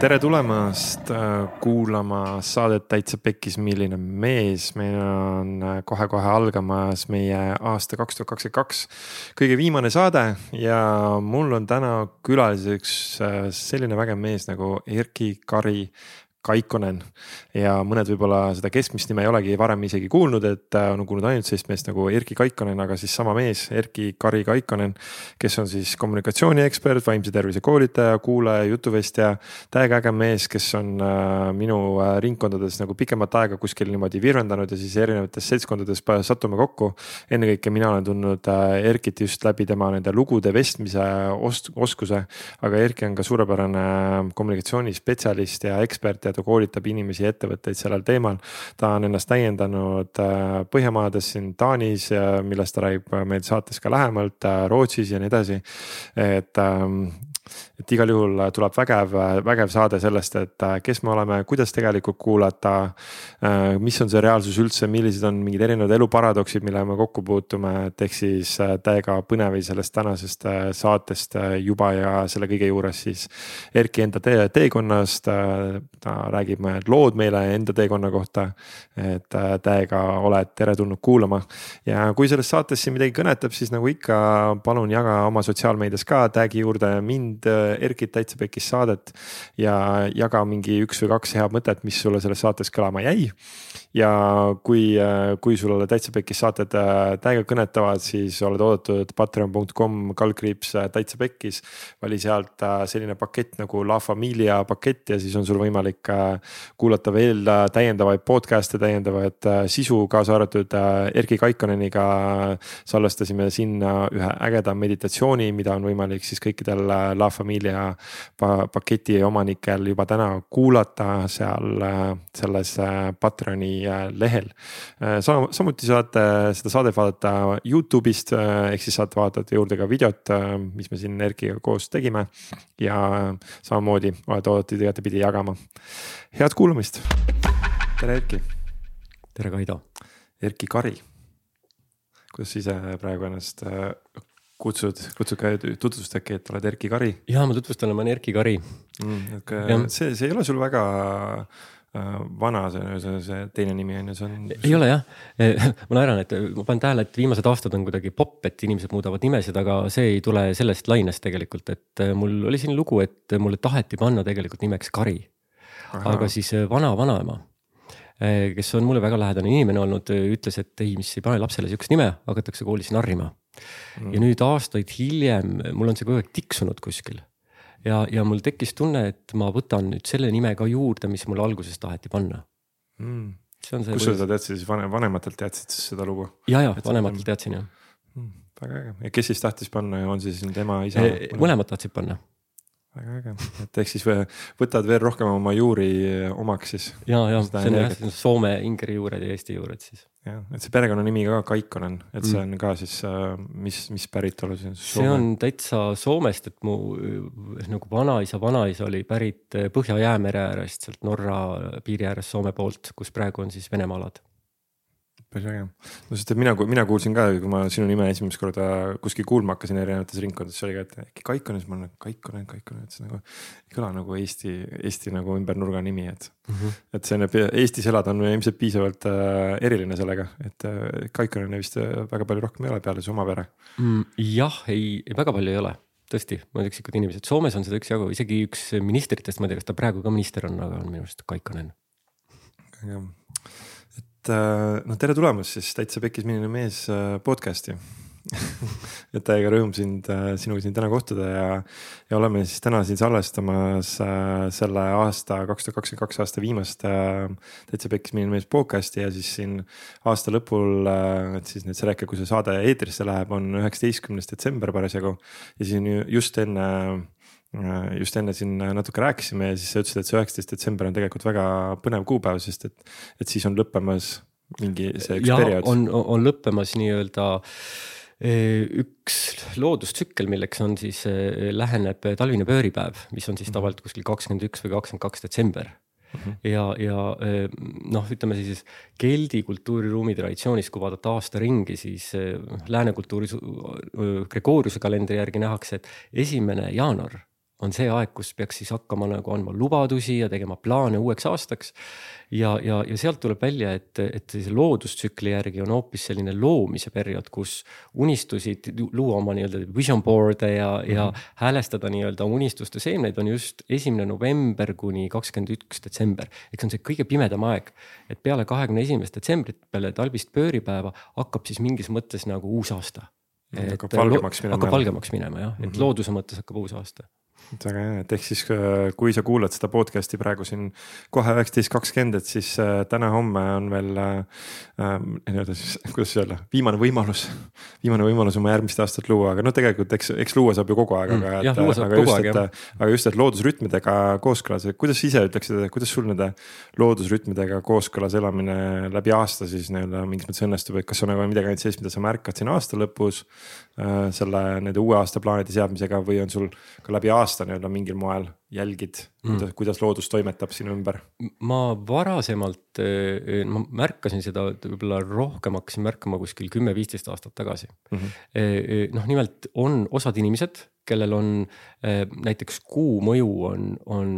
tere tulemast äh, kuulama saadet Täitsa Pekkis, milline mees. meil on äh, kohe-kohe algamas meie aasta kaks tuhat kakskümmend kaks kõige viimane saade ja mul on täna külaliseks äh, selline vägev mees nagu Erki Kari Kaikonen ja mõned võib-olla seda keskmist nime ei olegi varem isegi kuulnud, et äh, on kuulnud ainult sellist meest nagu Erki Kaikonen, aga siis sama mees, Erki Kari Kaikonen. kes on siis kommunikatsiooniekspert, vaimse tervise koolitaja, kuulaja, jutuvestja. täiega äge mees, kes on äh, minu äh, ringkondades nagu pikemat aega kuskil niimoodi virvendanud ja siis erinevates seltskondades satume kokku. ennekõike mina olen tundnud Erkit just läbi tema nende lugude vestmise os oskuse. aga Erki on ka suurepärane kommunikatsioonispetsialist ja ekspert ja ta koolitab inimesi ja ettevõtteid sellel teemal. ta on ennast täiendanud äh, Põhjamaades, siin Taanis, millest ta räägib meil saates ka lähemalt, äh, Rootsis ja nii edasi. et ähm, et igal juhul tuleb vägev, vägev saade sellest, et äh, kes me oleme, kuidas tegelikult kuulata. Äh, mis on see reaalsus üldse, millised on mingid erinevad eluparadoksid, millega me kokku puutume, et ehk siis äh, täiega põnev sellest tänasest saatest juba ja selle kõige juures siis. Erki enda tee, teekonnast, ta räägib mõned lood meile enda teekonna kohta. et täiega oled teretulnud kuulama ja kui selles saates siin midagi kõnetab, siis nagu ikka, palun jaga oma sotsiaalmeedias ka, tag'i juurde mind Erkit Täitsa Pekis saadet ja jaga mingi üks või kaks head mõtet, mis sulle selles saates kõlama jäi. Ja kui, kui sulle Täitsa Pekis saated äh, täiega kõnetavad, siis oled oodatud patreon.com kaldkriips äh, Täitsa Pekkis. vali sealt äh, selline pakett nagu La Familia pakett ja siis on sul võimalik kuulata veel täiendavaid podcast'e, täiendavat sisu, kaasa arvatud Erki Kaikoneniga salvestasime sinna ühe ägeda meditatsiooni, mida on võimalik siis kõikidel La Familia paketi omanikel juba täna kuulata seal selles äh, Patreoni äh, lehel. Äh, samuti saate seda saadet vaadata Youtube'ist ehk siis saate vaadata juurde ka videot, mis me siin Erkiga koos tegime. ja samamoodi olete oodatud igatepidi jagama. head kuulamist. tere, Erki. tere, Kaido. Erki Kari kuidas sa ise praegu ennast kutsud, kutsud ka, tutvustad äkki, et oled Erki Kari? ja ma tutvustan, ma olen Erki Kari mm,. Okay. see, see ei ole sul väga äh, vana, see, see, see teine nimi on ju, see on. ei ole jah, ma naeran, et ma panen tähele, et viimased aastad on kuidagi popp, et inimesed muudavad nimesid, aga see ei tule sellest lainest tegelikult, et äh, mul oli siin lugu, et mulle taheti panna tegelikult nimeks Kari. aga siis äh, vana-vanaema kes on mulle väga lähedane inimene olnud, ütles, et ei, mis ei pane lapsele sihukest nime, hakatakse koolis narrima mm.. ja nüüd aastaid hiljem mul on see kogu aeg tiksunud kuskil. Ja, ja mul tekkis tunne, et ma võtan nüüd selle nime ka juurde, mis mulle alguses taheti panna mm.. kus sa seda teadsid siis vanem, vanematelt teadsid siis seda lugu? ja, ja vanematelt teadsin jah mm,. väga äge ja kes siis tahtis panna ja on siis nüüd ema, isa? mõlemad tahtsid panna väga äge, et ehk siis võtad veel rohkem oma juuri eh, omaks siis. ja, ja see on jah, Soome ingeri juured ja Eesti juured siis. jah, et see perekonnanimi ka Kaikonen, et see mm. on ka siis, äh, mis, mis päritolu see on? see on täitsa Soomest, et mu äh, nagu vanaisa, vanaisa oli pärit äh, Põhja-Jäämere äärest, sealt Norra piiri ääres Soome poolt, kus praegu on siis Venemaa alad päris äge, no sest, et mina, mina kuulsin ka, kui ma sinu nime esimest korda kuskil kuulma hakkasin erinevates ringkondades, siis oli ka, et äkki Kaikonen, siis ma olen Kaikonen, Kaikonen, et see nagu ei kõla nagu Eesti, Eesti nagu ümber nurga nimi, et mm. -hmm. et see Eestis elada on ilmselt piisavalt äh, eriline sellega, et äh, Kaikoneni vist äh, väga palju rohkem ei ole peale su oma pere mm,. jah, ei, väga palju ei ole tõesti, mõned üksikud inimesed, Soomes on seda üksjagu, isegi üks ministritest, ma ei tea, kas ta praegu ka minister on, aga on minu arust Kaikonen et äh, noh, tere tulemast siis Täitsa Pekkis milline mees äh, podcast'i et täiega rõõm sind, äh, sinuga siin täna kohtuda ja, ja oleme siis täna siin salvestamas selle aasta, kaks tuhat kakskümmend kaks aasta viimast Täitsa Pekkis milline mees podcast'i ja siis siin aasta lõpul, et siis nüüd see hetkel, kui see saade eetrisse läheb, on üheksateistkümnes detsember parasjagu. ja siis just enne just enne siin natuke rääkisime ja siis sa ütlesid, et see üheksateist detsember on tegelikult väga põnev kuupäev, sest et, et siis on lõppemas mingi see üks ja, periood. on, on lõppemas nii-öelda eh, üks loodustsükkel, milleks on siis, läheneb talvine pööripäev, mis on siis mhm. tavaliselt kuskil kakskümmend üks või kakskümmend kaks detsember Mm -hmm. ja, ja noh, ütleme siis keldi kultuuriruumi traditsioonis, kui vaadata aasta ringi, siis lääne kultuuris Gregoriuse kalendri järgi nähakse, et esimene jaanuar on see aeg, kus peaks siis hakkama nagu andma lubadusi ja tegema plaane uueks aastaks. ja, ja, ja sealt tuleb välja, et, et sellise loodustsükli järgi on hoopis selline loomise periood, kus unistusid luua oma nii-öelda vision board'e ja mm, -hmm. ja mhm. häälestada nii-öelda unistuste seemneid on just esimene november kuni kakskümmend üks detsember. eks see on see kõige pimedam aeg, et peale kahekümne esimest detsembrit, peale talvist pööripäeva hakkab siis mingis mõttes nagu uus aasta hakkab valgemaks minema. hakkab valgemaks minema jah, et mm -hmm. looduse mõttes hakkab uus aasta väga hea, et ehk siis äh, kui sa kuulad seda podcast'i praegu siin kohe üheksateist kakskümmend, et siis äh, täna-homme on veel äh, äh nii-öelda siis, kuidas öelda, viimane võimalus. viimane võimalus oma järgmist aastat luua, aga no tegelikult eks, eks luua saab ju kogu aeg, aga mm,. jah, luua saab kogu aeg jah. aga just, et loodusrütmidega kooskõlas, kuidas sa ise ütleksid, kuidas sul nende loodusrütmidega kooskõlas elamine läbi aasta siis nii-öelda mingis mõttes õnnestub, et kas on nagu midagi ainult sellist, mida sa märkad siin aasta lõpus. Selle nende uue aasta plaanide seadmisega või on sul ka läbi aasta nii-öelda mingil moel jälgid mm., kuidas, kuidas loodus toimetab sinu ümber? ma varasemalt, eh, ma märkasin seda võib-olla rohkem hakkasin märkama kuskil kümme-viisteist aastat tagasi mm. -hmm. noh, nimelt on osad inimesed, kellel on näiteks kuu mõju on, on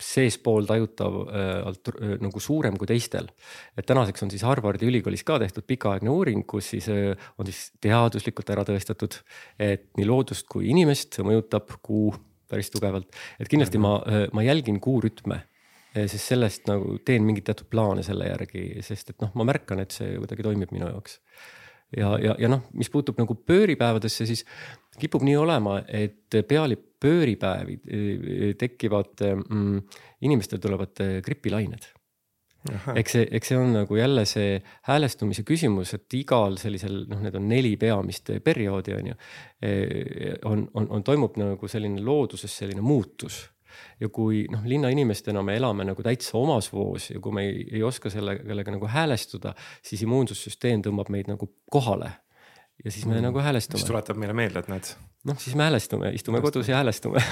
seespool tajutav äh, nagu suurem kui teistel. et tänaseks on siis Harvardi ülikoolis ka tehtud pikaaegne uuring, kus siis äh, on siis teaduslikult ära tõestatud, et nii loodust kui inimest mõjutab kuu päris tugevalt, et kindlasti ma, äh, ma jälgin kuurütme sest sellest nagu teen mingeid teatud plaane selle järgi, sest et noh, ma märkan, et see kuidagi toimib minu jaoks. Ja, ja, ja noh, mis puutub nagu pööripäevadesse, siis kipub nii olema, et peale pööripäevi tekivad mm,, inimestel tulevad gripilained eks see, eks see on nagu jälle see häälestumise küsimus, et igal sellisel noh, need on neli peamist perioodi on ju. on, on, on, toimub nagu selline looduses selline muutus ja kui noh, linnainimestena me elame nagu täitsa omas voos ja kui me ei, ei oska selle, sellega nagu häälestuda, siis immuunsussüsteem tõmbab meid nagu kohale ja siis me mm. nagu häälestume. mis tuletab meile meelde, et näed. noh, siis me häälestume, istume Häälestame. kodus ja häälestume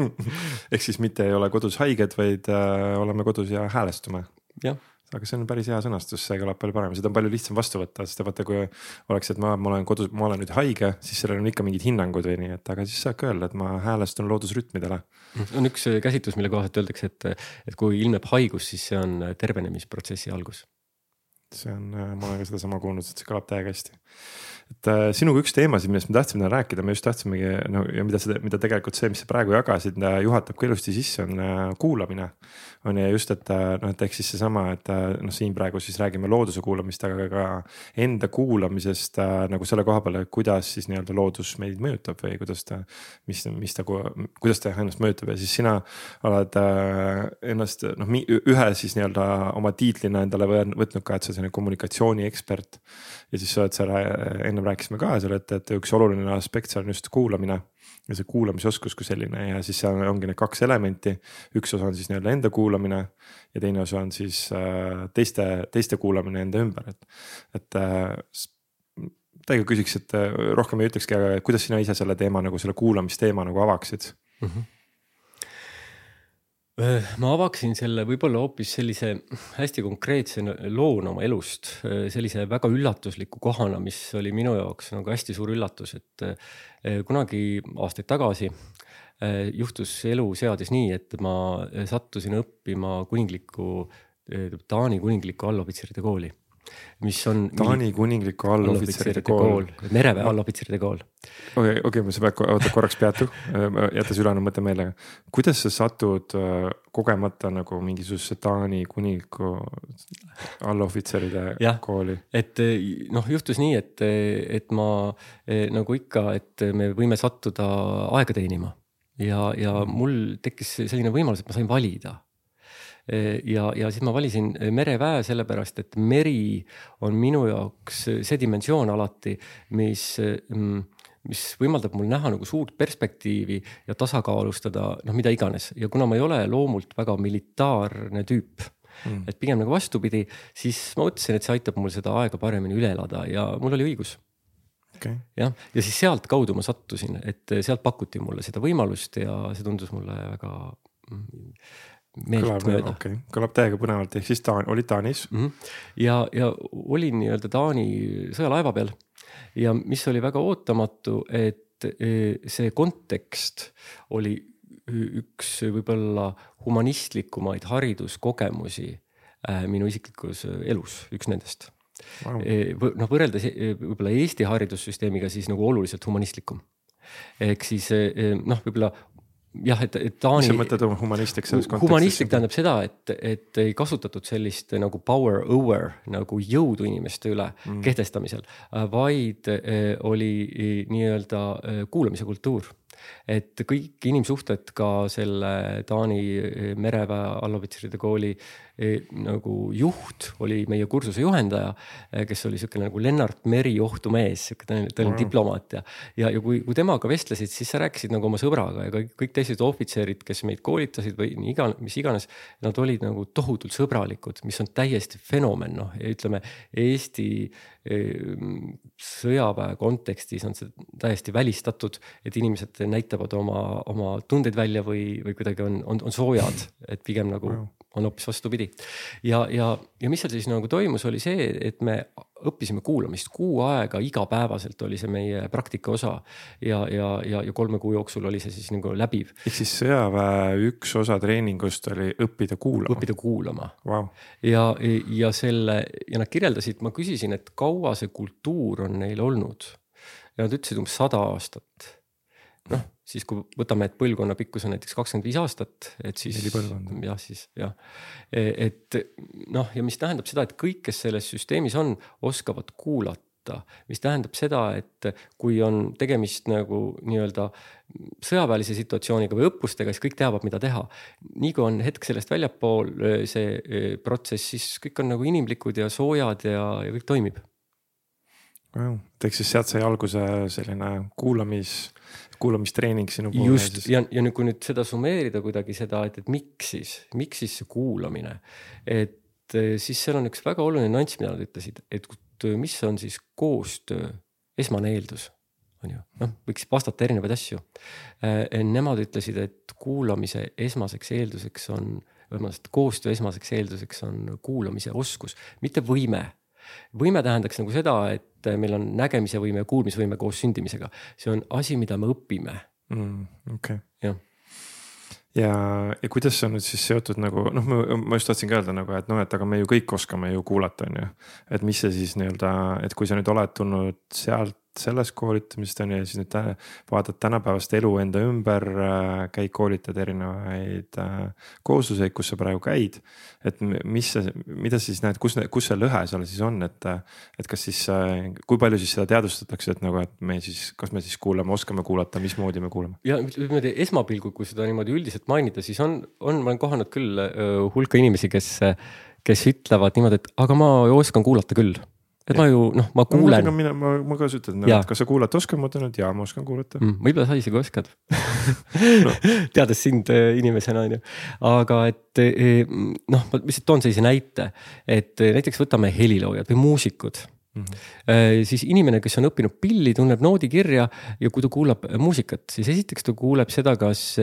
ehk siis mitte ei ole kodus haiged, vaid äh, oleme kodus ja häälestume. jah aga see on päris hea sõnastus, see kõlab palju parem, seda on palju lihtsam vastu võtta, sest vaata, kui oleks, et ma, ma olen kodus, ma olen nüüd haige, siis sellel on ikka mingid hinnangud või nii, et aga siis saab ka öelda, et ma häälestun loodusrütmidele. on üks käsitlus, mille kohaselt öeldakse, et, et kui ilmneb haigus, siis see on tervenemisprotsessi algus. see on, ma olen ka sedasama kuulnud, et see kõlab täiega hästi et äh, sinuga üks teemasid, millest me tahtsime täna rääkida, me just tahtsimegi no ja mida sa, mida tegelikult see, mis sa praegu jagasid, äh, juhatab ka ilusti sisse, on äh, kuulamine. On ju just, et äh, noh, et ehk siis seesama, et äh, noh, siin praegu siis räägime looduse kuulamist, aga ka enda kuulamisest äh, nagu selle koha peal, et kuidas siis nii-öelda loodus meid mõjutab või kuidas ta, mis, mis ta, kuidas ta ennast mõjutab ja siis sina oled ennast noh, ühe siis nii-öelda oma tiitlina endale võtnud ka, et sa oled selline kommunikatsiooniekspert. ja siis sa oled seal ennem rääkisime ka seal, et, et üks oluline aspekt seal on just kuulamine ja see kuulamisoskus kui selline ja siis seal ongi need kaks elementi. üks osa on siis nii-öelda enda kuulamine ja teine osa on siis äh, teiste, teiste kuulamine enda ümber, et, et äh, täiega küsiks, et äh, rohkem ei ütlekski, aga kuidas sina ise selle teema nagu selle kuulamisteema nagu avaksid mm? -hmm ma avaksin selle võib-olla hoopis sellise hästi konkreetse loona oma elust, äh, sellise väga üllatusliku kohana, mis oli minu jaoks nagu hästi suur üllatus, et äh, kunagi aastaid tagasi juhtus elu seadis nii, et ma sattusin õppima kuninglikku, Taani kuninglikku allohvitseride kooli mis on. Taani kuningliku allohvitseride kool, kool.. mereväe allohvitseride kool. okei, okei, sa pead, oota korraks peatu, jäta südame mõte meelega. kuidas sa satud äh, kogemata nagu mingisugusesse Taani kuningliku allohvitseride kooli? et noh, juhtus nii, et, et ma nagu ikka, et me võime sattuda aega teenima ja, ja mul tekkis selline võimalus, et ma sain valida ja, ja siis ma valisin mereväe sellepärast, et meri on minu jaoks see dimensioon alati, mis mm, mis võimaldab mul näha nagu suurt perspektiivi ja tasakaalustada noh, mida iganes. Ja kuna ma ei ole loomult väga militaarne tüüp mm., et pigem nagu vastupidi, siis ma mõtlesin, et see aitab mul seda aega paremini üle elada ja mul oli õigus. Okay.. jah, ja siis sealtkaudu ma sattusin, et sealt pakuti mulle seda võimalust ja see tundus mulle väga mm, meeltmööda. okei okay., kõlab täiega põnevalt, ehk siis Taan, olid Taanis mm. -hmm. ja, ja olin nii-öelda Taani sõjalaeva peal ja mis oli väga ootamatu, et e, see kontekst oli üks võib-olla humanistlikumaid hariduskogemusi äh, minu isiklikus elus, üks nendest wow.. noh, võrreldes võib-olla Eesti haridussüsteemiga siis nagu oluliselt humanistlikum. ehk siis noh, võib-olla jah, et, et Taani. mis sa mõtled oma humanistlik selles kontekstis? humanistlik tähendab seda, et, et ei kasutatud sellist nagu power over nagu jõudu inimeste üle mm. kehtestamisel, vaid eh, oli eh, nii-öelda eh, kuulamise kultuur et kõik inimsuhted ka selle Taani mereväe allohvitseride kooli nagu juht oli meie kursuse juhendaja, e, kes oli siukene nagu Lennart Meri ohtumees, siuke ta oli, mm. diplomaat ja, ja, ja kui, kui temaga vestlesid, siis sa rääkisid nagu oma sõbraga ja kõik, kõik teised ohvitserid, kes meid koolitasid või nii iga, mis iganes. Nad olid nagu tohutult sõbralikud, mis on täiesti fenomen, noh ütleme Eesti e, sõjaväe kontekstis on see täiesti välistatud, et inimesed näitavad oma, oma tundeid välja või, või kuidagi on, on, on soojad, et pigem nagu wow on hoopis vastupidi. ja, ja, ja mis seal siis nagu toimus, oli see, et me õppisime kuulamist kuu aega igapäevaselt oli see meie praktika osa. ja, ja, ja, ja kolme kuu jooksul oli see siis nagu läbiv. ehk siis sõjaväe üks osa treeningust oli õppida kuulama. õppida kuulama wow.. ja, ja selle ja nad kirjeldasid, ma küsisin, et kaua see kultuur on neil olnud. ja nad ütlesid umbes sada aastat. noh siis kui võtame, et põlvkonna pikkus on näiteks kakskümmend viis aastat, et siis jah, siis jah. E, et noh, ja mis tähendab seda, et kõik, kes selles süsteemis on, oskavad kuulata, mis tähendab seda, et kui on tegemist nagu nii-öelda sõjaväelise situatsiooniga või õppustega, siis kõik teavad, mida teha. nii kui on hetk sellest väljapool e, see e, protsess, siis kõik on nagu inimlikud ja soojad ja, ja kõik toimib. et ehk siis sealt sai alguse selline kuulamis kuulamistreening sinu poole. just ja, ja nüüd, kui nüüd seda summeerida kuidagi seda, et, et miks siis, miks siis see kuulamine, et eh, siis seal on üks väga oluline nüanss, mida nad ütlesid, et mis on siis koostöö esmane eeldus on ju, noh, võiks vastata erinevaid asju. Eh, nemad ütlesid, et kuulamise esmaseks eelduseks on, vabandust, koostöö esmaseks eelduseks on kuulamise oskus, mitte võime võime tähendaks nagu seda, et meil on nägemise võime ja kuulmisvõime koos sündimisega, see on asi, mida me õpime mm,. okei okay.. jah ja, ja kuidas see on nüüd siis seotud nagu noh, ma, ma just tahtsin ka öelda nagu, et noh, et aga me ju kõik oskame ju kuulata, on ju. et mis see siis nii-öelda, et kui sa nüüd oled tulnud sealt sellest koolitamisest on ju ja siis nüüd vaatad tänapäevast elu enda ümber, äh, käid, koolitad erinevaid äh, koosluseid, kus sa praegu käid. et mis see, mida sa siis näed, kus, kus see lõhe seal siis on, et, et kas siis, äh, kui palju siis seda teadvustatakse, et nagu, et me siis, kas me siis kuulame, oskame kuulata, mismoodi me kuulame? ja niimoodi esmapilgul, kui seda niimoodi üldiselt mainida, siis on, on, ma olen kohanud küll hulka inimesi, kes, kes ütlevad niimoodi, et aga ma oskan kuulata küll et ma ju noh, ma kuulen no,. ma, ma, ma ka ütlen, et kas sa kuulata oskad, ma ütlen, et jaa, ma oskan kuulata mm,. võib-olla sa isegi oskad no. teades sind äh, inimesena on ju, aga et äh, noh, ma lihtsalt toon sellise näite, et äh, näiteks võtame heliloojad või muusikud Mm -hmm. siis inimene, kes on õppinud pilli, tunneb noodikirja ja kui ta kuulab muusikat, siis esiteks ta kuuleb seda, kas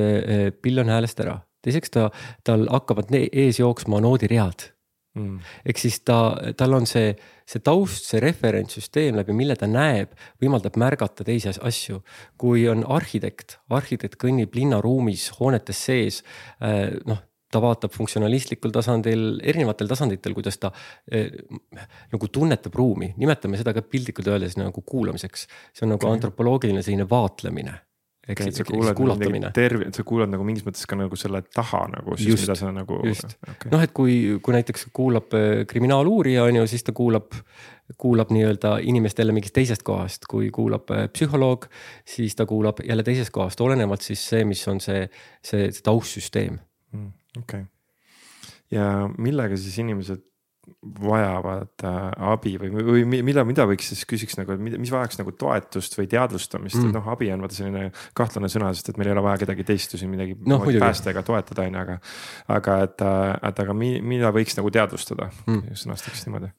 pill on häälest ära. teiseks ta, tal hakkavad ees jooksma noodiread mm.. ehk siis ta, tal on see, see taust, see referentssüsteem, läbi mille ta näeb, võimaldab märgata teisi asju. kui on arhitekt, arhitekt kõnnib linnaruumis, hoonetes sees, äh, noh ta vaatab funktsionalistlikul tasandil, erinevatel tasanditel, kuidas ta eh, nagu tunnetab ruumi, nimetame seda ka piltlikult öeldes nagu kuulamiseks. see on nagu okay. antropoloogiline selline vaatlemine ehk siis kuulatamine. terve, sa kuulad nagu mingis mõttes ka nagu selle taha nagu siis just, mida sa nagu. just okay., noh, et kui, kui näiteks kuulab äh, kriminaaluurija on ju, siis ta kuulab, kuulab nii-öelda inimest jälle mingist teisest kohast, kui kuulab äh, psühholoog, siis ta kuulab jälle teisest kohast, olenevalt siis see, mis on see, see, see taustsüsteem mm,. okei okay., ja millega siis inimesed vajavad äh, abi või, või mida, mida võiks siis küsiks nagu, mis vajaks nagu toetust või teadvustamist mm., et noh, abi on vaata selline kahtlane sõna, sest et meil ei ole vaja kedagi teist ju siin midagi no, päästega toetada, on ju, aga. aga et, äh, et aga mi, mida võiks nagu teadvustada mm., sõnastaks niimoodi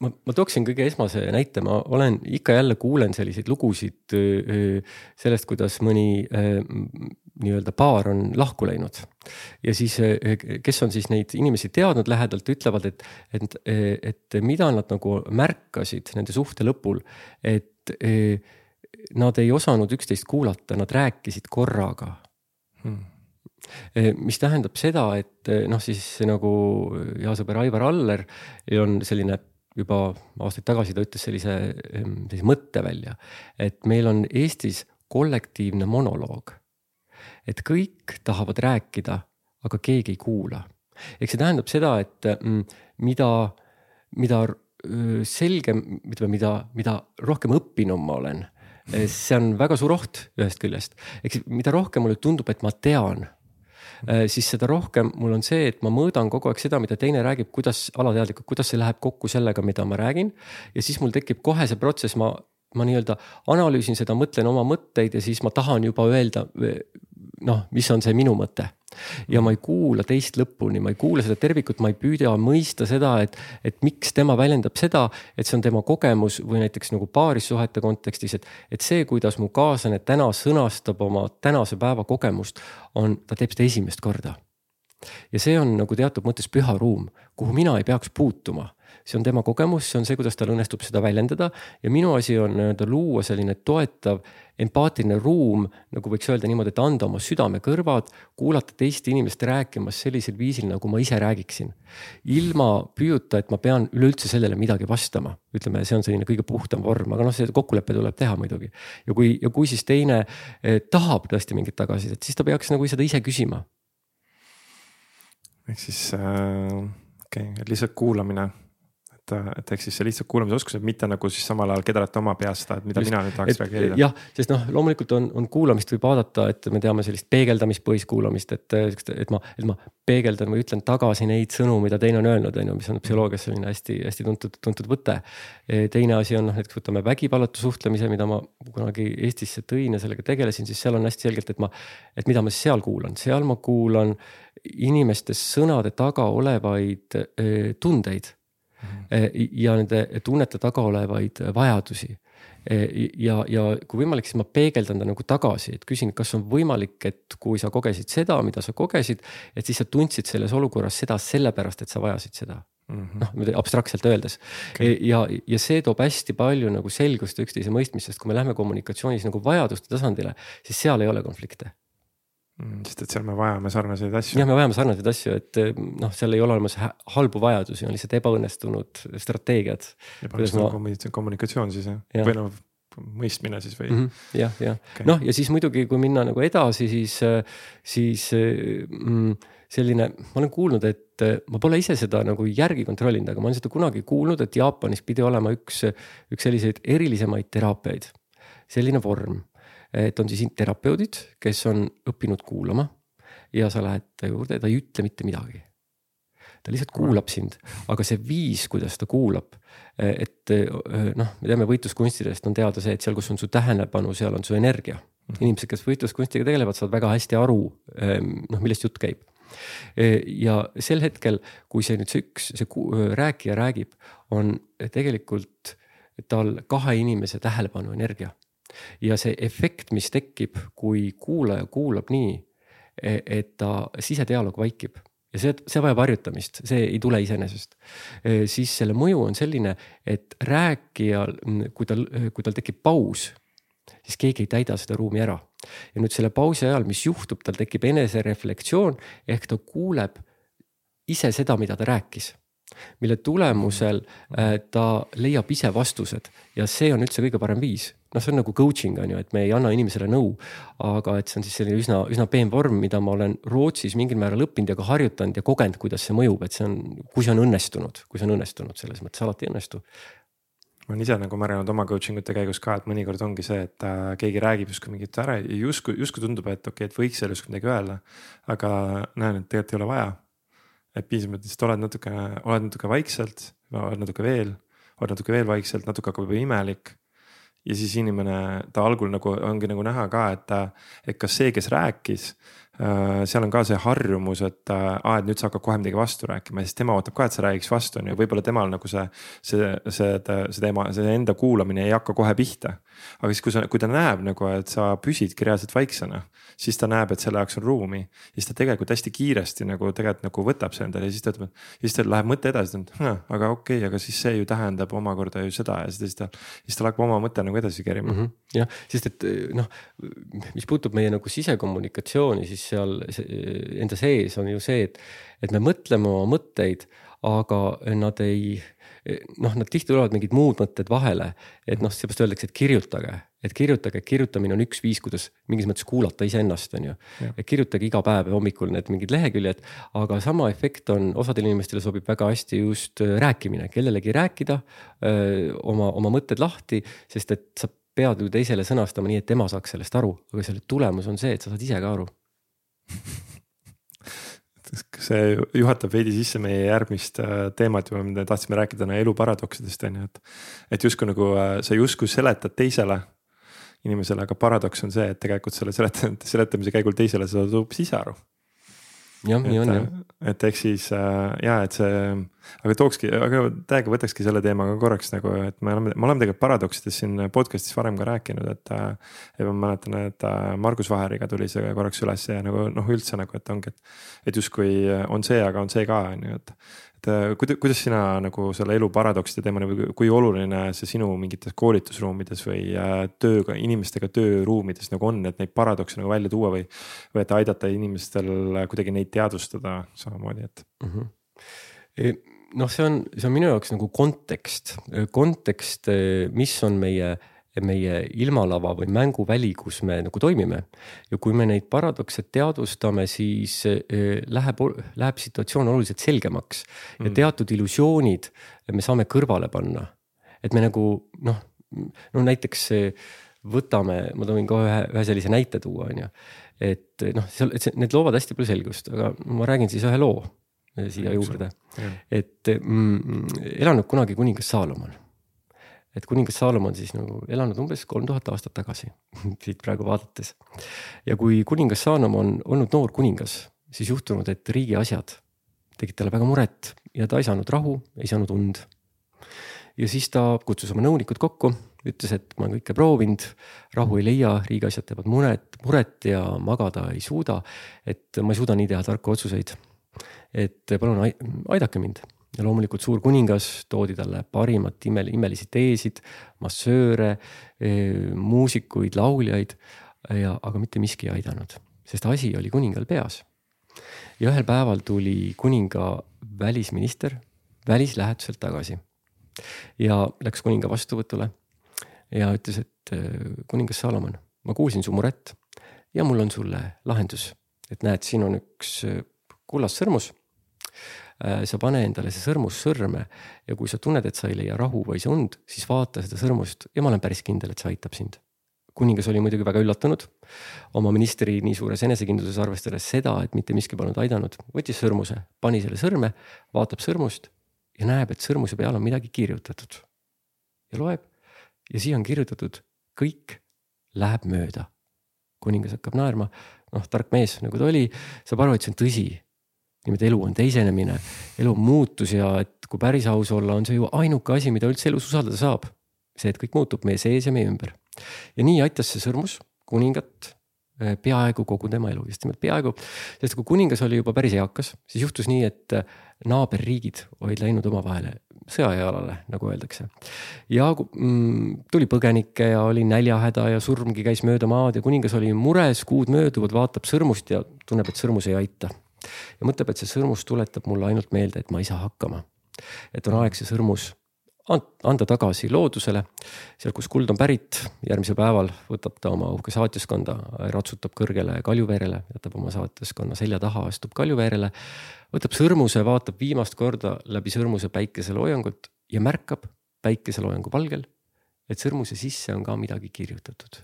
ma, ma tooksin kõige esmase näite, ma olen ikka jälle kuulen selliseid lugusid sellest, kuidas mõni nii-öelda paar on lahku läinud. ja siis, kes on siis neid inimesi teadnud lähedalt, ütlevad, et, et, et mida nad nagu märkasid nende suhte lõpul, et nad ei osanud üksteist kuulata, nad rääkisid korraga. Hmm. Mis tähendab seda, et noh, siis nagu hea sõber Aivar Aller on selline juba aastaid tagasi ta ütles sellise, sellise mõtte välja, et meil on Eestis kollektiivne monoloog. et kõik tahavad rääkida, aga keegi ei kuula. eks see tähendab seda, et mm, mida, mida selgem, ütleme, mida, mida rohkem õppinum ma olen, see on väga suur oht ühest küljest. eks mida rohkem mulle tundub, et ma tean siis seda rohkem mul on see, et ma mõõdan kogu aeg seda, mida teine räägib, kuidas alateadlikult, kuidas see läheb kokku sellega, mida ma räägin. ja siis mul tekib kohe see protsess, ma, ma nii-öelda analüüsin seda, mõtlen oma mõtteid ja siis ma tahan juba öelda noh, mis on see minu mõte ja ma ei kuula teist lõpuni, ma ei kuula seda tervikut, ma ei püüda mõista seda, et, et miks tema väljendab seda, et see on tema kogemus või näiteks nagu paarissuhete kontekstis, et, et see, kuidas mu kaaslane täna sõnastab oma tänase päeva kogemust, on, ta teeb seda esimest korda. ja see on nagu teatud mõttes püha ruum, kuhu mina ei peaks puutuma see on tema kogemus, see on see, kuidas tal õnnestub seda väljendada ja minu asi on nii-öelda luua selline toetav empaatiline ruum, nagu võiks öelda niimoodi, et anda oma südamekõrvad, kuulata teist inimest rääkimas sellisel viisil, nagu ma ise räägiksin. ilma püüuta, et ma pean üleüldse sellele midagi vastama, ütleme, see on selline kõige puhtam vorm, aga noh, see kokkulepe tuleb teha muidugi. ja kui, ja kui siis teine eh, tahab tõesti mingit tagasisidet, siis ta peaks nagu seda ise küsima. ehk siis äh, okei okay,, lihtsalt kuulamine et, et ehk siis see lihtsalt kuulamisoskused, mitte nagu siis samal ajal kedrata oma peas seda, et mida Just, mina nüüd tahaks et, reageerida. jah, sest noh, loomulikult on, on kuulamist võib vaadata, et me teame sellist peegeldamispõhist kuulamist, et, et ma, et ma peegeldan või ütlen tagasi neid sõnu, mida teine on öelnud, on ju, mis on psühholoogias selline hästi-hästi tuntud, tuntud võte. teine asi on noh, näiteks võtame vägivallatu suhtlemise, mida ma kunagi Eestisse tõin ja sellega tegelesin, siis seal on hästi selgelt, et ma, et mida ma seal kuulan, seal ma kuulan inimeste sõnade taga olevaid öö, tundeid Eh, ja nende tunnete taga olevaid vajadusi. Eh, ja, ja kui võimalik, siis ma peegeldan ta nagu tagasi, et küsin, kas on võimalik, et kui sa kogesid seda, mida sa kogesid, et siis sa tundsid selles olukorras seda sellepärast, et sa vajasid seda -hmm. noh, abstraktselt öeldes okay. ja, ja see toob hästi palju nagu selgust üksteise mõistmisest, kui me läheme kommunikatsioonis nagu vajaduste tasandile, siis seal ei ole konflikte sest et seal me vajame sarnaseid asju. jah, me vajame sarnaseid asju, et eh, noh, seal ei ole olemas halbu vajadusi, on lihtsalt ebaõnnestunud strateegiad. ebaõnnestunud ma... kommunikatsioon siis jah ja., või noh mõistmine siis või mm -hmm.? jah, jah okay., noh ja siis muidugi, kui minna nagu edasi, siis, siis mm, selline, ma olen kuulnud, et ma pole ise seda nagu järgi kontrollinud, aga ma olen seda kunagi kuulnud, et Jaapanis pidi olema üks, üks selliseid erilisemaid teraapiaid, selline vorm et on siis terapeudid, kes on õppinud kuulama ja sa lähed ta juurde ja ta ei ütle mitte midagi. ta lihtsalt kuulab sind, aga see viis, kuidas ta kuulab, et noh, me teame võitluskunstidest on teada see, et seal, kus on su tähelepanu, seal on su energia. Inimesed, kes võitluskunstiga tegelevad, saavad väga hästi aru, noh, millest jutt käib ja sel hetkel, kui see nüüd see üks, see rääkija räägib, on tegelikult tal kahe inimese tähelepanu energia ja see efekt, mis tekib, kui kuulaja kuulab nii, e, et ta sisedialoog vaikib ja see, see vajab harjutamist, see ei tule iseenesest. E, siis selle mõju on selline, et rääkijal, kui tal, kui tal tekib paus, siis keegi ei täida seda ruumi ära. ja nüüd selle pausi ajal, mis juhtub, tal tekib enesereflektsioon ehk ta kuuleb ise seda, mida ta rääkis mille tulemusel äh, ta leiab ise vastused ja see on üldse kõige parem viis. Noh, see on nagu coaching on ju, et me ei anna inimesele nõu, aga et see on siis selline üsna, üsna peen vorm, mida ma olen Rootsis mingil määral õppinud ja ka harjutanud ja kogenud, kuidas see mõjub, et see on, kui see on õnnestunud, kui see on õnnestunud, selles mõttes alati ei õnnestu ma olen ise nagu märganud oma coaching ute käigus ka, et mõnikord ongi see, et äh, keegi räägib justkui mingit ära ja justkui, justkui tundub, et okei okay,, et võiks selle justkui midagi öelda. aga näen, et tegelikult ei ole vaja et piisab, et lihtsalt oled natuke, oled natuke vaikselt, oled natuke veel, oled natuke veel vaikselt, natuke hakkab juba imelik. Ja siis inimene, ta algul nagu ongi nagu näha ka, et, et kas see, kes rääkis seal on ka see harjumus, et äh,, et nüüd sa hakkad kohe midagi vastu rääkima siis tema ootab ka, et sa räägiks vastu, on ju, võib-olla temal nagu see, see, see, see teema, see enda kuulamine ei hakka kohe pihta aga siis, kui sa, kui ta näeb nagu, et sa püsidki reaalselt vaiksena, siis ta näeb, et selle jaoks on ruumi. siis ta tegelikult hästi kiiresti nagu tegelikult nagu võtab see endale ja siis ta ütleb, siis tal läheb mõte edasi, aga okei okay,, aga siis see ju tähendab omakorda ju seda ja siis ta, siis tal hakkab oma mõte nagu edasi kerima mm. -hmm. jah, sest et noh, mis puutub meie nagu sisekommunikatsiooni, siis seal enda sees on ju see, et, et me mõtleme oma mõtteid, aga nad ei noh, nad tihti tulevad mingid muud mõtted vahele, et noh, seepärast öeldakse, et kirjutage, et kirjutage, kirjutamine on üks viis, kuidas mingis mõttes kuulata iseennast, on ju. et kirjutage iga päev hommikul need mingid leheküljed, aga sama efekt on, osadele inimestele sobib väga hästi just äh, rääkimine, kellelegi rääkida öö, oma, oma mõtted lahti, sest et sa pead ju teisele sõnastama nii, et tema saaks sellest aru, aga selle tulemus on see, et sa saad ise ka aru see juhatab veidi sisse meie järgmist äh, teemat, me tahtsime rääkida täna elu paradoksidest on ju, et. et justkui nagu äh, sa justkui seletad teisele inimesele, aga paradoks on see, et tegelikult selle seletamise, käigul teisele sa saad hoopis ise aru jah, nii on jah. et ehk siis äh, ja et see, aga tookski, aga täiega võtakski selle teemaga korraks nagu, et me oleme, me oleme tegelikult paradoksidest siin podcast'is varem ka rääkinud, et äh,. ja ma mäletan, et äh, Margus Vaheriga tuli see korraks üles ja nagu noh, üldse nagu, et ongi, et. et justkui on see, aga on see ka on ju, et et äh, kuidas, kuidas sina nagu selle elu paradokside teemani või kui oluline see sinu mingites koolitusruumides või äh, tööga, inimestega tööruumides nagu on, et neid paradokse nagu välja tuua või. või et aidata inimestel kuidagi neid teadvustada samamoodi, et mm. -hmm. noh, see on, see on minu jaoks nagu kontekst, kontekst, mis on meie meie ilmalava või mänguväli, kus me nagu toimime. ja kui me neid paradokse teadvustame, siis eh, läheb, läheb situatsioon oluliselt selgemaks ja mm. teatud illusioonid me saame kõrvale panna. et me nagu noh, no näiteks võtame, ma toon ka ühe, ühe sellise näite tuua, on ju. et noh, seal, et see, need loovad hästi palju selgust, aga ma räägin siis ühe loo siia juurde. et mm, elanud kunagi kuningas Saalomon et kuningas Saalomon siis nagu elanud umbes kolm tuhat aastat tagasi siit praegu vaadates. ja kui kuningas Saalomon olnud noor kuningas, siis juhtunud, et riigi asjad tegid talle väga muret ja ta ei saanud rahu, ei saanud und. ja siis ta kutsus oma nõunikud kokku, ütles, et ma olen kõike proovinud, rahu ei leia, riigi asjad teevad muret, muret ja magada ei suuda. et ma ei suuda nii teha tarku otsuseid. et palun aidake mind ja loomulikult suur kuningas toodi talle parimat imel, imelisi teesid, massööre, eh, muusikuid, lauljaid ja, aga mitte miski ei aidanud, sest asi oli kuningal peas. ja ühel päeval tuli kuninga välisminister välislähetuselt tagasi ja läks kuninga vastuvõtule ja ütles, et eh, kuningas Salomon, ma kuulsin su muret ja mul on sulle lahendus, et näed, siin on üks eh, kullast sõrmus sa pane endale see sõrmus sõrme ja kui sa tunned, et sa ei leia rahu või see und, siis vaata seda sõrmust ja ma olen päris kindel, et see aitab sind. kuningas oli muidugi väga üllatunud oma ministri nii suures enesekindluses, arvestades seda, et mitte miski polnud aidanud, võttis sõrmuse, pani selle sõrme, vaatab sõrmust ja näeb, et sõrmuse peal on midagi kirjutatud. ja loeb ja siia on kirjutatud kõik läheb mööda. kuningas hakkab naerma, noh tark mees nagu ta oli, saab aru, et see on tõsi nimelt elu on teisenemine, elu on muutus ja et kui päris aus olla, on see ju ainuke asi, mida üldse elus usaldada saab. see, et kõik muutub meie sees ja meie ümber. ja nii aitas see sõrmus kuningat eh, peaaegu kogu tema elu, just nimelt peaaegu. sest kui kuningas oli juba päris eakas, siis juhtus nii, et eh, naaberriigid olid läinud omavahel sõjajalale, nagu öeldakse. ja mm, tuli põgenikke ja oli näljahäda ja surmgi käis mööda maad ja kuningas oli mures, kuud mööduvad, vaatab sõrmust ja tunneb, et sõrmus ei aita ja mõtleb, et see sõrmus tuletab mulle ainult meelde, et ma ei saa hakkama. et on aeg see sõrmus anda tagasi loodusele, sealt, kus kuld on pärit, järgmisel päeval võtab ta oma uhke saatjaskonda, ratsutab kõrgele kaljuveerele, jätab oma saatjaskonna selja taha, astub kaljuveerele. võtab sõrmuse, vaatab viimast korda läbi sõrmuse päikeseloojangut ja märkab päikeseloojangu valgel, et sõrmuse sisse on ka midagi kirjutatud.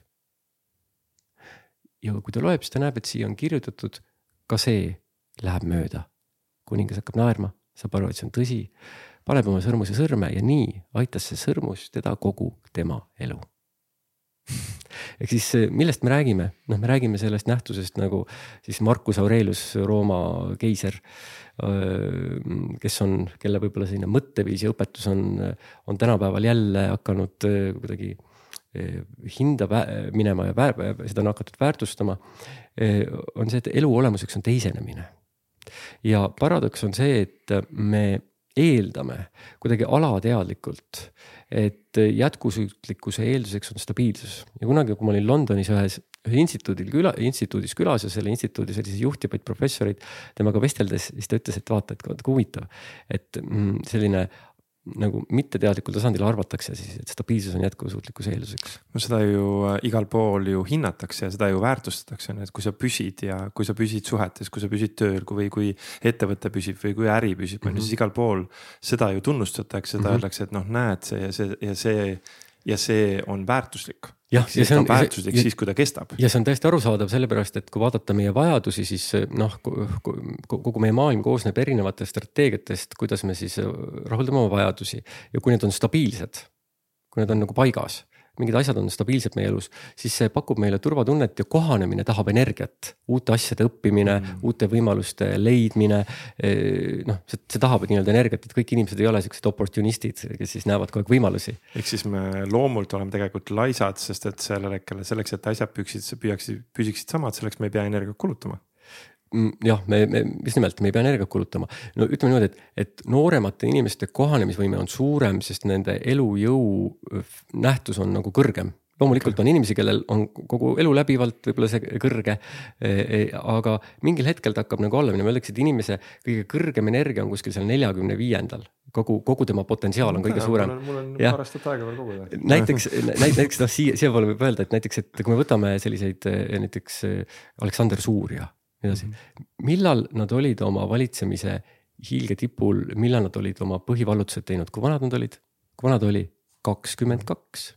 ja kui ta loeb, siis ta näeb, et siia on kirjutatud ka see läheb mööda. kuningas hakkab naerma, saab aru, et see on tõsi, paneb oma sõrmuse sõrme ja nii aitas see sõrmus teda kogu tema elu ehk siis millest me räägime, noh, me räägime sellest nähtusest nagu siis Marcus Aurelius, Rooma keiser. kes on, kelle võib-olla selline mõtteviis ja õpetus on, on tänapäeval jälle hakanud kuidagi hinda minema ja seda on hakatud väärtustama. on see, et elu olemuseks on teisenemine. Ja paradoks on see, et me eeldame kuidagi alateadlikult, et jätkusuutlikkuse eelduseks on stabiilsus. Ja kunagi, kui ma olin Londonis ühes, ühe instituudil küla, instituudis külas ja selle instituudi selliseid juhtivaid professoreid temaga vesteldes, siis ta ütles, et vaata, et huvitav, et mm, selline nagu mitteteadlikul tasandil arvatakse siis, et stabiilsus on jätkusuutlikkuse eelduseks. no seda ju äh, igal pool ju hinnatakse ja seda ju väärtustatakse, on ju, et kui sa püsid ja kui sa püsid suhetes, kui sa püsid tööl või kui ettevõte püsib või kui äri püsib, on ju, mhm. siis igal pool seda ju tunnustatakse, seda mm -hmm. öeldakse, et noh, näed see ja see ja see ja see on väärtuslik jah, ja see on väärtuslik siis, kui ta kestab. ja see on täiesti arusaadav, sellepärast et kui vaadata meie vajadusi, siis noh, kogu meie maailm koosneb erinevatest strateegiatest, kuidas me siis rahuldame oma vajadusi ja kui need on stabiilsed, kui need on nagu paigas mingid asjad on stabiilsed meie elus, siis see pakub meile turvatunnet ja kohanemine tahab energiat. uute asjade õppimine mm., uute võimaluste leidmine. Eh, noh, see, see tahab nii-öelda energiat, et kõik inimesed ei ole siuksed oportunistid, kes siis näevad kogu aeg võimalusi. ehk siis me loomult oleme tegelikult laisad, sest et sellele, selleks, et asjad püksid, püüaksid, püsiksid samad, selleks me ei pea energiat kulutama jah, me, me just nimelt, me ei pea energiat kulutama. no ütleme niimoodi, et, et nooremate inimeste kohanemisvõime on suurem, sest nende elujõu nähtus on nagu kõrgem loomulikult on inimesi, kellel on kogu elu läbivalt võib-olla see kõrge. E, e, aga mingil hetkel ta hakkab nagu alla minema, öeldakse, et inimese kõige kõrgem energia on kuskil seal neljakümne viiendal. kogu, kogu tema potentsiaal on kõige suurem. mul on paar aastat aega veel koguda. näiteks, näiteks noh, siia, siiapoole võib öelda, et näiteks, et kui me võtame selliseid näiteks Aleksander Suurja nii edasi. Mhm. millal nad olid oma valitsemise hiilgetipul, millal nad olid oma põhivallutused teinud, kui vanad nad olid? kui vana ta oli? kakskümmend kaks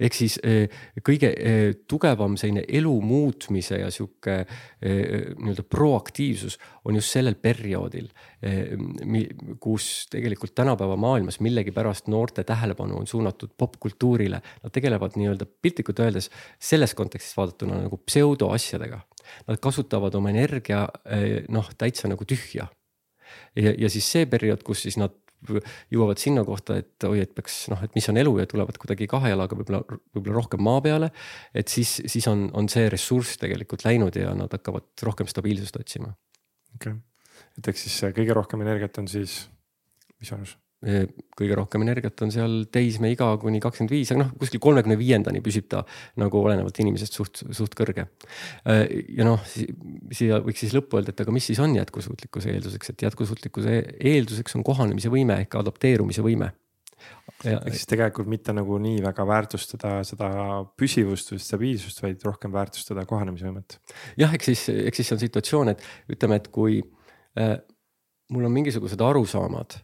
ehk siis eh, kõige eh, tugevam selline elu muutmise ja sihuke eh, nii-öelda proaktiivsus on just sellel perioodil, kus tegelikult tänapäeva maailmas millegipärast noorte tähelepanu on suunatud popkultuurile. Nad tegelevad nii-öelda piltlikult öeldes selles kontekstis vaadatuna nagu pseudoasjadega. Nad kasutavad oma energia noh, täitsa nagu tühja ja, ja siis see periood, kus siis nad jõuavad sinna kohta, et oi, et peaks noh, et mis on elu ja tulevad kuidagi kahe jalaga võib-olla, võib-olla rohkem maa peale. et siis, siis on, on see ressurss tegelikult läinud ja nad hakkavad rohkem stabiilsust otsima. okei okay., et eks siis kõige rohkem energiat on siis, mis vanus? Kõige rohkem energiat on seal teismeiga kuni kakskümmend viis, aga noh, kuskil kolmekümne viiendani püsib ta nagu olenevalt inimesest suht, suht kõrge. ja noh, siia võiks siis lõppu öelda, et aga mis siis on jätkusuutlikkuse eelduseks, et jätkusuutlikkuse eelduseks on kohanemise võime ehk adapteerumise võime ehk siis tegelikult mitte nagu nii väga väärtustada seda püsivust või stabiilsust, vaid rohkem väärtustada kohanemisvõimet. jah, eks siis, eks siis on situatsioon, et ütleme, et kui äh, mul on mingisugused arusaamad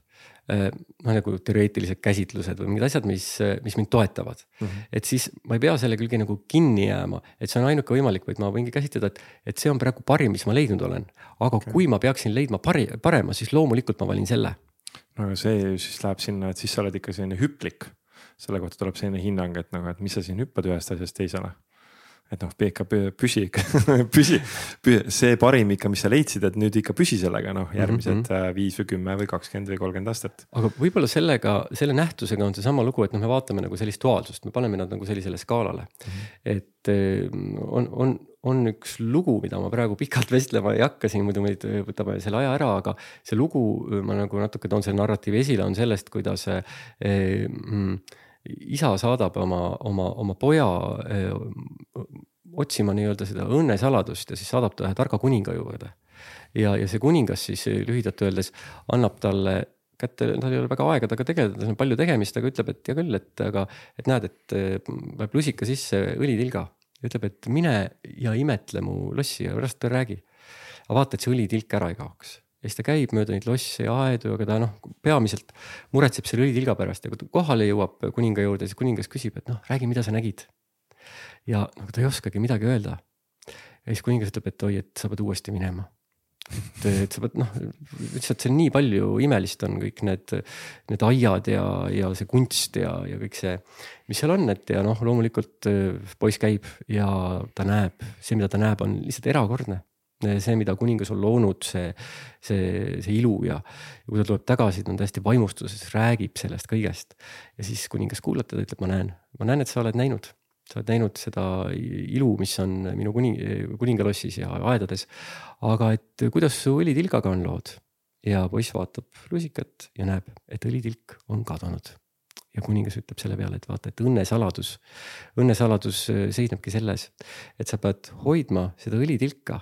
noh, nagu teoreetilised käsitlused või mingid asjad, mis, mis mind toetavad mm. -hmm. et siis ma ei pea selle külge nagu kinni jääma, et see on ainuke võimalik, vaid ma võingi käsitleda, et, et see on praegu parim, mis ma leidnud olen. aga okay. kui ma peaksin leidma pari, parema, siis loomulikult ma valin selle. no aga see siis läheb sinna, et siis sa oled ikka selline hüplik. selle kohta tuleb selline hinnang, et nagu, et mis sa siin hüppad ühest asjast teisele et noh, ikka püsi ikka püsi, see parim ikka, mis sa leidsid, et nüüd ikka püsi sellega noh, järgmised mm -hmm. viis või kümme või kakskümmend või kolmkümmend aastat. aga võib-olla sellega, selle nähtusega on seesama lugu, et noh, me vaatame nagu sellist duaalsust, me paneme nad nagu sellisele skaalale mm. -hmm. et eh, on, on, on üks lugu, mida ma praegu pikalt vestlema ei hakka siin, muidu meid võtame selle aja ära, aga see lugu, ma nagu natuke toon selle narratiivi esile, on sellest, kuidas eh, mm, isa saadab oma, oma, oma poja öö, otsima nii-öelda seda õnnesaladust ja siis saadab ta ühe targa kuninga juurde. ja, ja see kuningas siis lühidalt öeldes annab talle kätte, tal ei ole väga aega temaga tegeleda, tal on palju tegemist, aga ütleb, et hea küll, et aga, et näed, et paneb lusika sisse õlitilga. ütleb, et mine ja imetle mu lossi ja pärast räägi. aga vaata, et see õlitilk ära ei kaoks ja siis ta käib mööda neid losse ja aedu, aga ta noh, peamiselt muretseb selle õlitilga pärast ja kui ta kohale jõuab kuninga juurde, siis kuningas küsib, et noh, räägi, mida sa nägid. ja nagu ta ei oskagi midagi öelda. ja siis kuningas ütleb, et oi, et sa pead uuesti minema. et, et sa pead noh, lihtsalt seal nii palju imelist on kõik need, need aiad ja, ja see kunst ja, ja kõik see, mis seal on, et ja noh, loomulikult poiss käib ja ta näeb, see, mida ta näeb, on lihtsalt erakordne see, mida kuningas on loonud, see, see, see ilu ja, ja kui ta tuleb tagasi, ta on täiesti vaimustuses, räägib sellest kõigest. ja siis kuningas kuulab teda, ütleb, ma näen, ma näen, et sa oled näinud, sa oled näinud seda ilu, mis on minu kuning, kuningalossis ja aedades. aga et kuidas su õlitilgaga on lood? ja poiss vaatab lusikat ja näeb, et õlitilk on kadunud ja kuningas ütleb selle peale, et vaata, et õnnesaladus, õnnesaladus seisnebki selles, et sa pead hoidma seda õlitilka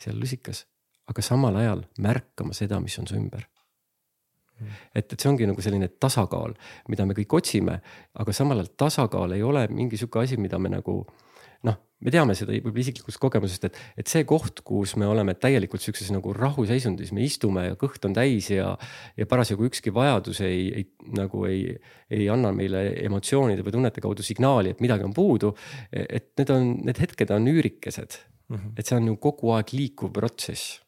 seal lusikas, aga samal ajal märkama seda, mis on su ümber et, et see ongi nagu selline tasakaal, mida me kõik otsime, aga samal ajal tasakaal ei ole mingi sihuke asi, mida me nagu noh, me teame seda võib-olla isiklikust kogemusest, et, et see koht, kus me oleme täielikult sihukeses nagu rahuseisundis, me istume ja kõht on täis ja. ja parasjagu ükski vajadus ei, ei nagu ei, ei anna meile emotsioonide või tunnete kaudu signaali, et midagi on puudu. et need on, need hetked on üürikesed mm. -hmm. et see on ju kogu aeg liikuv protsess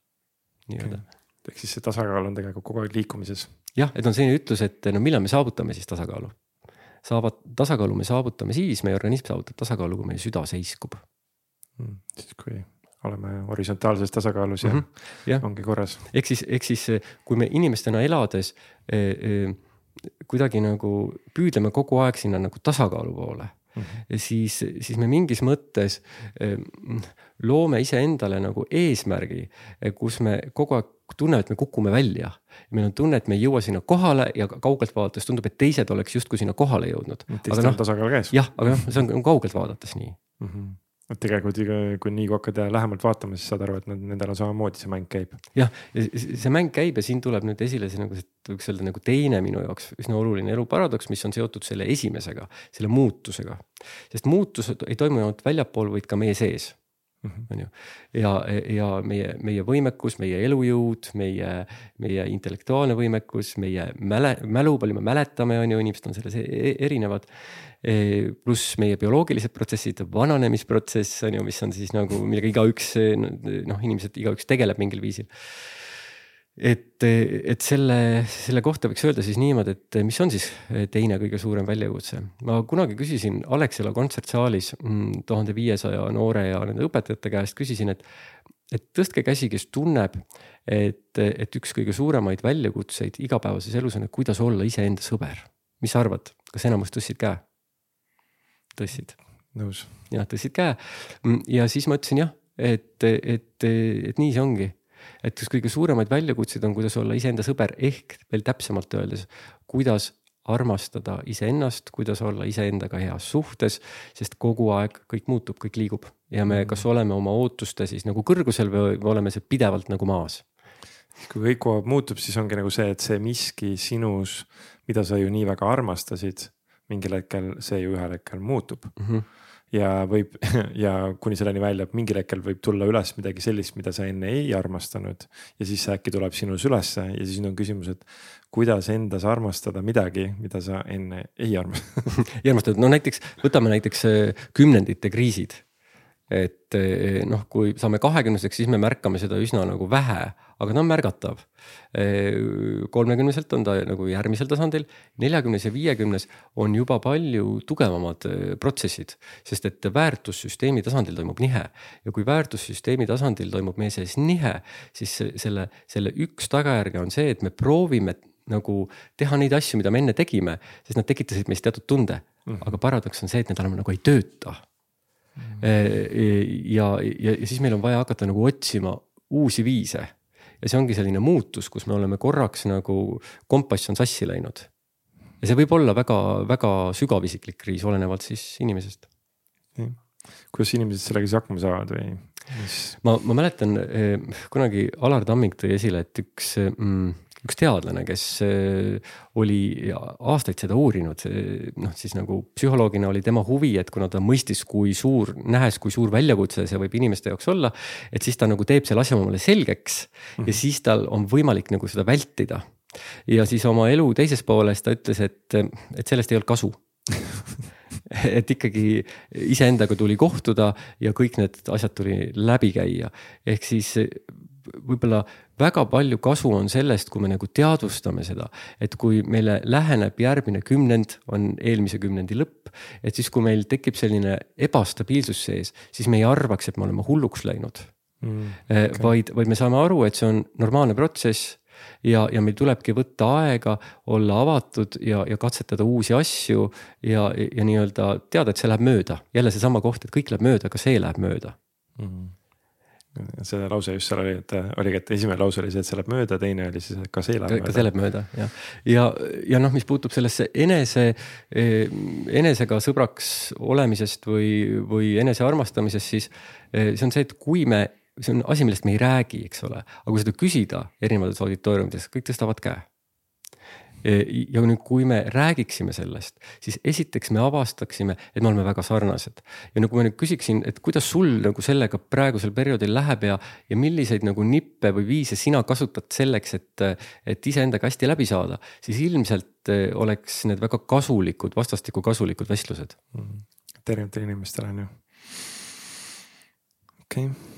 nii-öelda okay.. ehk siis see tasakaal on tegelikult kogu aeg liikumises. jah, et on selline ütlus, et no millal me saavutame siis tasakaalu. saavad, tasakaalu me saavutame siis, meie organism saavutab tasakaalu, kui meie süda seiskub mm,. siis kui oleme horisontaalses tasakaalus ja, mm -hmm. ja ongi korras. ehk siis, ehk siis kui me inimestena elades eh, eh, kuidagi nagu püüdleme kogu aeg sinna nagu tasakaalu poole mm, -hmm. siis, siis me mingis mõttes eh, loome iseendale nagu eesmärgi, kus me kogu aeg tunneme, et me kukume välja. meil on tunne, et me ei jõua sinna kohale ja kaugelt vaadates tundub, et teised oleks justkui sinna kohale jõudnud. teistel on no, tasakaal käes. jah, aga noh, see on kaugelt vaadates nii mm. -hmm et tegelikult kui nii kui hakkad lähemalt vaatama, siis saad aru, et nendel on samamoodi see mäng käib. jah, see mäng käib ja siin tuleb nüüd esile see nagu, võiks öelda nagu teine minu jaoks üsna oluline elu paradoks, mis on seotud selle esimesega, selle muutusega. sest muutus ei toimu ainult väljapool, vaid ka meie sees. On ju. ja, ja meie, meie võimekus, meie elujõud, meie, meie intellektuaalne võimekus, meie mäle, mälu, palju me mäletame, on ju, inimesed on selles e, e, erinevad. E, pluss meie bioloogilised protsessid, vananemisprotsess on ju, mis on siis nagu, millega igaüks noh, inimesed, igaüks tegeleb mingil viisil et, et selle, selle kohta võiks öelda siis niimoodi, et mis on siis teine kõige suurem väljakutse. ma kunagi küsisin Alexela kontsertsaalis mm, tuhande viiesaja noore ja nende õpetajate käest küsisin, et, et tõstke käsi, kes tunneb, et, et üks kõige suuremaid väljakutseid igapäevases elus on, et kuidas olla iseenda sõber. mis sa arvad, kas enamus tõstsid käe? tõstsid? nõus. jah, tõstsid käe mm, ja siis ma ütlesin jah, et, et, et nii see ongi et üks kõige suuremaid väljakutseid on, kuidas olla iseenda sõber ehk veel täpsemalt öeldes, kuidas armastada iseennast, kuidas olla iseendaga heas suhtes, sest kogu aeg kõik muutub, kõik liigub ja me kas mm. oleme oma ootuste siis nagu kõrgusel või oleme see pidevalt nagu maas. kui kõik kogu aeg muutub, siis ongi nagu see, et see miski sinus, mida sa ju nii väga armastasid, mingil hetkel see ju ühel hetkel muutub mm. -hmm ja võib ja kuni selleni välja, et mingil hetkel võib tulla üles midagi sellist, mida sa enne ei armastanud. ja siis see äkki tuleb sinus ülesse ja siis on küsimus, et kuidas endas armastada midagi, mida sa enne ei armastanud ei armastanud, no näiteks võtame näiteks äh, kümnendite kriisid et eh, noh, kui saame kahekümneseks, siis me märkame seda üsna nagu vähe, aga ta on märgatav. Eh, kolmekümneselt on ta nagu järgmisel tasandil, neljakümnes ja viiekümnes on juba palju tugevamad eh, protsessid, sest et väärtussüsteemi tasandil toimub nihe ja kui väärtussüsteemi tasandil toimub meie sees nihe, siis selle, selle üks tagajärge on see, et me proovime nagu teha neid asju, mida me enne tegime, sest nad tekitasid meis teatud tunde mm. -hmm. aga paradoks on see, et need enam nagu ei tööta ja, ja, ja siis meil on vaja hakata nagu otsima uusi viise. ja see ongi selline muutus, kus me oleme korraks nagu kompass on sassi läinud. ja see võib olla väga-väga sügavisiklik kriis, olenevalt siis inimesest. kuidas inimesed sellega siis hakkama saavad või mis...? ma, ma mäletan eh, kunagi Alar Tamming tõi esile, et üks mm, üks teadlane, kes äh, oli aastaid seda uurinud, noh siis nagu psühholoogina oli tema huvi, et kuna ta mõistis, kui suur, nähes, kui suur väljakutse see võib inimeste jaoks olla. et siis ta nagu teeb selle asja omale selgeks mm -hmm. ja mhm. siis tal on võimalik nagu seda vältida. ja siis oma elu teises pooles ta ütles, et, et sellest ei olnud kasu et ikkagi iseendaga tuli kohtuda ja kõik need asjad tuli läbi käia, ehk siis võib-olla väga palju kasu on sellest, kui me nagu teadvustame seda, et kui meile läheneb järgmine kümnend, on eelmise kümnendi lõpp. et siis, kui meil tekib selline ebastabiilsus sees, siis me ei arvaks, et me oleme hulluks läinud mm,. Okay. vaid, vaid me saame aru, et see on normaalne protsess ja, ja meil tulebki võtta aega, olla avatud ja, ja katsetada uusi asju ja, ja nii-öelda teada, et see läheb mööda. jälle seesama koht, et kõik läheb mööda, ka see läheb mööda mm. See lause just seal oli, et oligi, et esimene lause oli see, et see läheb mööda, teine oli siis, et ka see läheb mööda. ka see läheb mööda jah, ja, ja, ja noh, mis puutub sellesse enese, eh, enesega sõbraks olemisest või, või enese armastamisest, siis eh, see on see, et kui me, see on asi, millest me ei räägi, eks ole, aga kui seda küsida erinevates auditooriumides, kõik tõstavad käe ja nüüd, kui me räägiksime sellest, siis esiteks me avastaksime, et me oleme väga sarnased. ja kui ma nüüd küsiksin, et kuidas sul nagu sellega praegusel perioodil läheb ja, ja milliseid nagu nippe või viise sina kasutad selleks, et, et iseendaga hästi läbi saada, siis ilmselt eh, oleks need väga kasulikud, vastastikku kasulikud vestlused mm. -hmm. erinevatele inimestele on ju. okei okay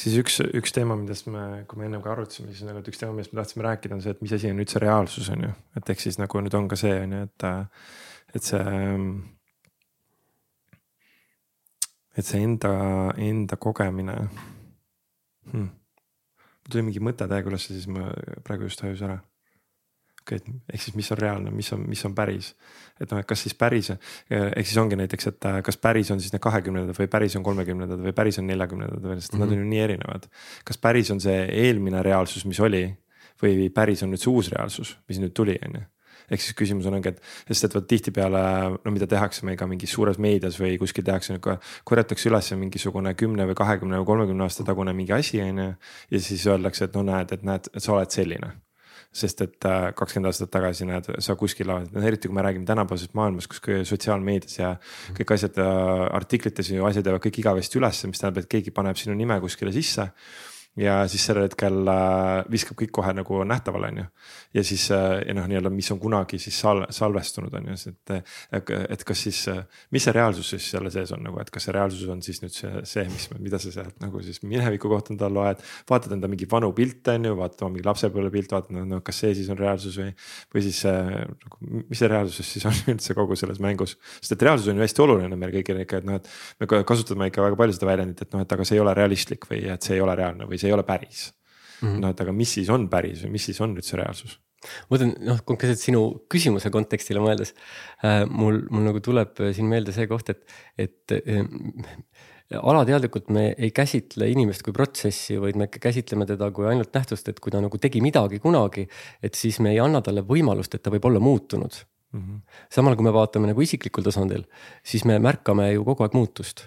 siis üks, üks teema, millest me, kui me ennem ka arutasime, siis nagu, et üks teema, millest me tahtsime rääkida, on see, et mis asi on üldse reaalsus, on ju. et ehk siis nagu nüüd on ka see, on ju, et, et see. et see enda, enda kogemine hmm.. mul tuli mingi mõte täiega üles, siis ma praegu just hajus ära okei okay,, ehk siis, mis on reaalne, mis on, mis on päris. et noh, et kas siis päris, ehk siis ongi näiteks, et äh, kas päris on siis need kahekümnendad või päris on kolmekümnendad või päris on neljakümnendad või, sest mm -hmm. nad on ju mhm. nii erinevad. kas päris on see eelmine reaalsus, mis oli või päris on nüüd see uus reaalsus, mis nüüd tuli, on ju ehk siis küsimus on, ongi, et sest et vot tihtipeale no mida tehakse meil ka mingis suures meedias või kuskil tehakse nihuke, korjatakse üles mingisugune kümne või kahekümne või kolmekümne aasta tagune mingi asi, on ju. ja siis öeldakse, et no näed, et näed, et sa oled selline sest et äh, kakskümmend aastat tagasi näed, sa kuskil, eriti kui me räägime tänapäevasest maailmast, kus sotsiaalmeedias ja kõik asjad äh, artiklites ju asjad jäävad kõik igavesti ülesse, mis tähendab, et keegi paneb sinu nime kuskile sisse ja siis sellel hetkel äh, viskab kõik kohe nagu nähtavale, on ju. ja siis äh, ja noh, nii-öelda, mis on kunagi siis sal-, salvestunud on ju, et, et kas siis, mis see reaalsus siis selle sees on nagu, et kas see reaalsus on siis nüüd see, see, mis, mida sa sealt nagu siis mineviku kohta endale loed. vaatad enda mingeid vanu pilte on ju, vaatad oma mingi lapsepõlvepilte, vaatad no, no kas see siis on reaalsus või. või siis nagu, mis see reaalsus siis on üldse kogu selles mängus, sest et reaalsus on ju hästi oluline meil kõigile ikka, et noh, et. me kasutame ikka väga palju seda väljendit, et noh, et aga see ei ole realistlik või et see ei ole reaalne või see ei ole päris mm -hmm.. noh, et aga mis siis on päris või mis siis on üldse reaalsus? ma mõtlen noh, konkreetselt sinu küsimuse kontekstile mõeldes äh, mul, mul nagu tuleb siin meelde see koht, et, et äh, alateadlikult me ei käsitle inimest kui protsessi, vaid me käsitleme teda kui ainult nähtust, et kui ta nagu tegi midagi kunagi, et siis me ei anna talle võimalust, et ta võib olla muutunud mm. -hmm. samal kui me vaatame nagu isiklikul tasandil, siis me märkame ju kogu aeg muutust.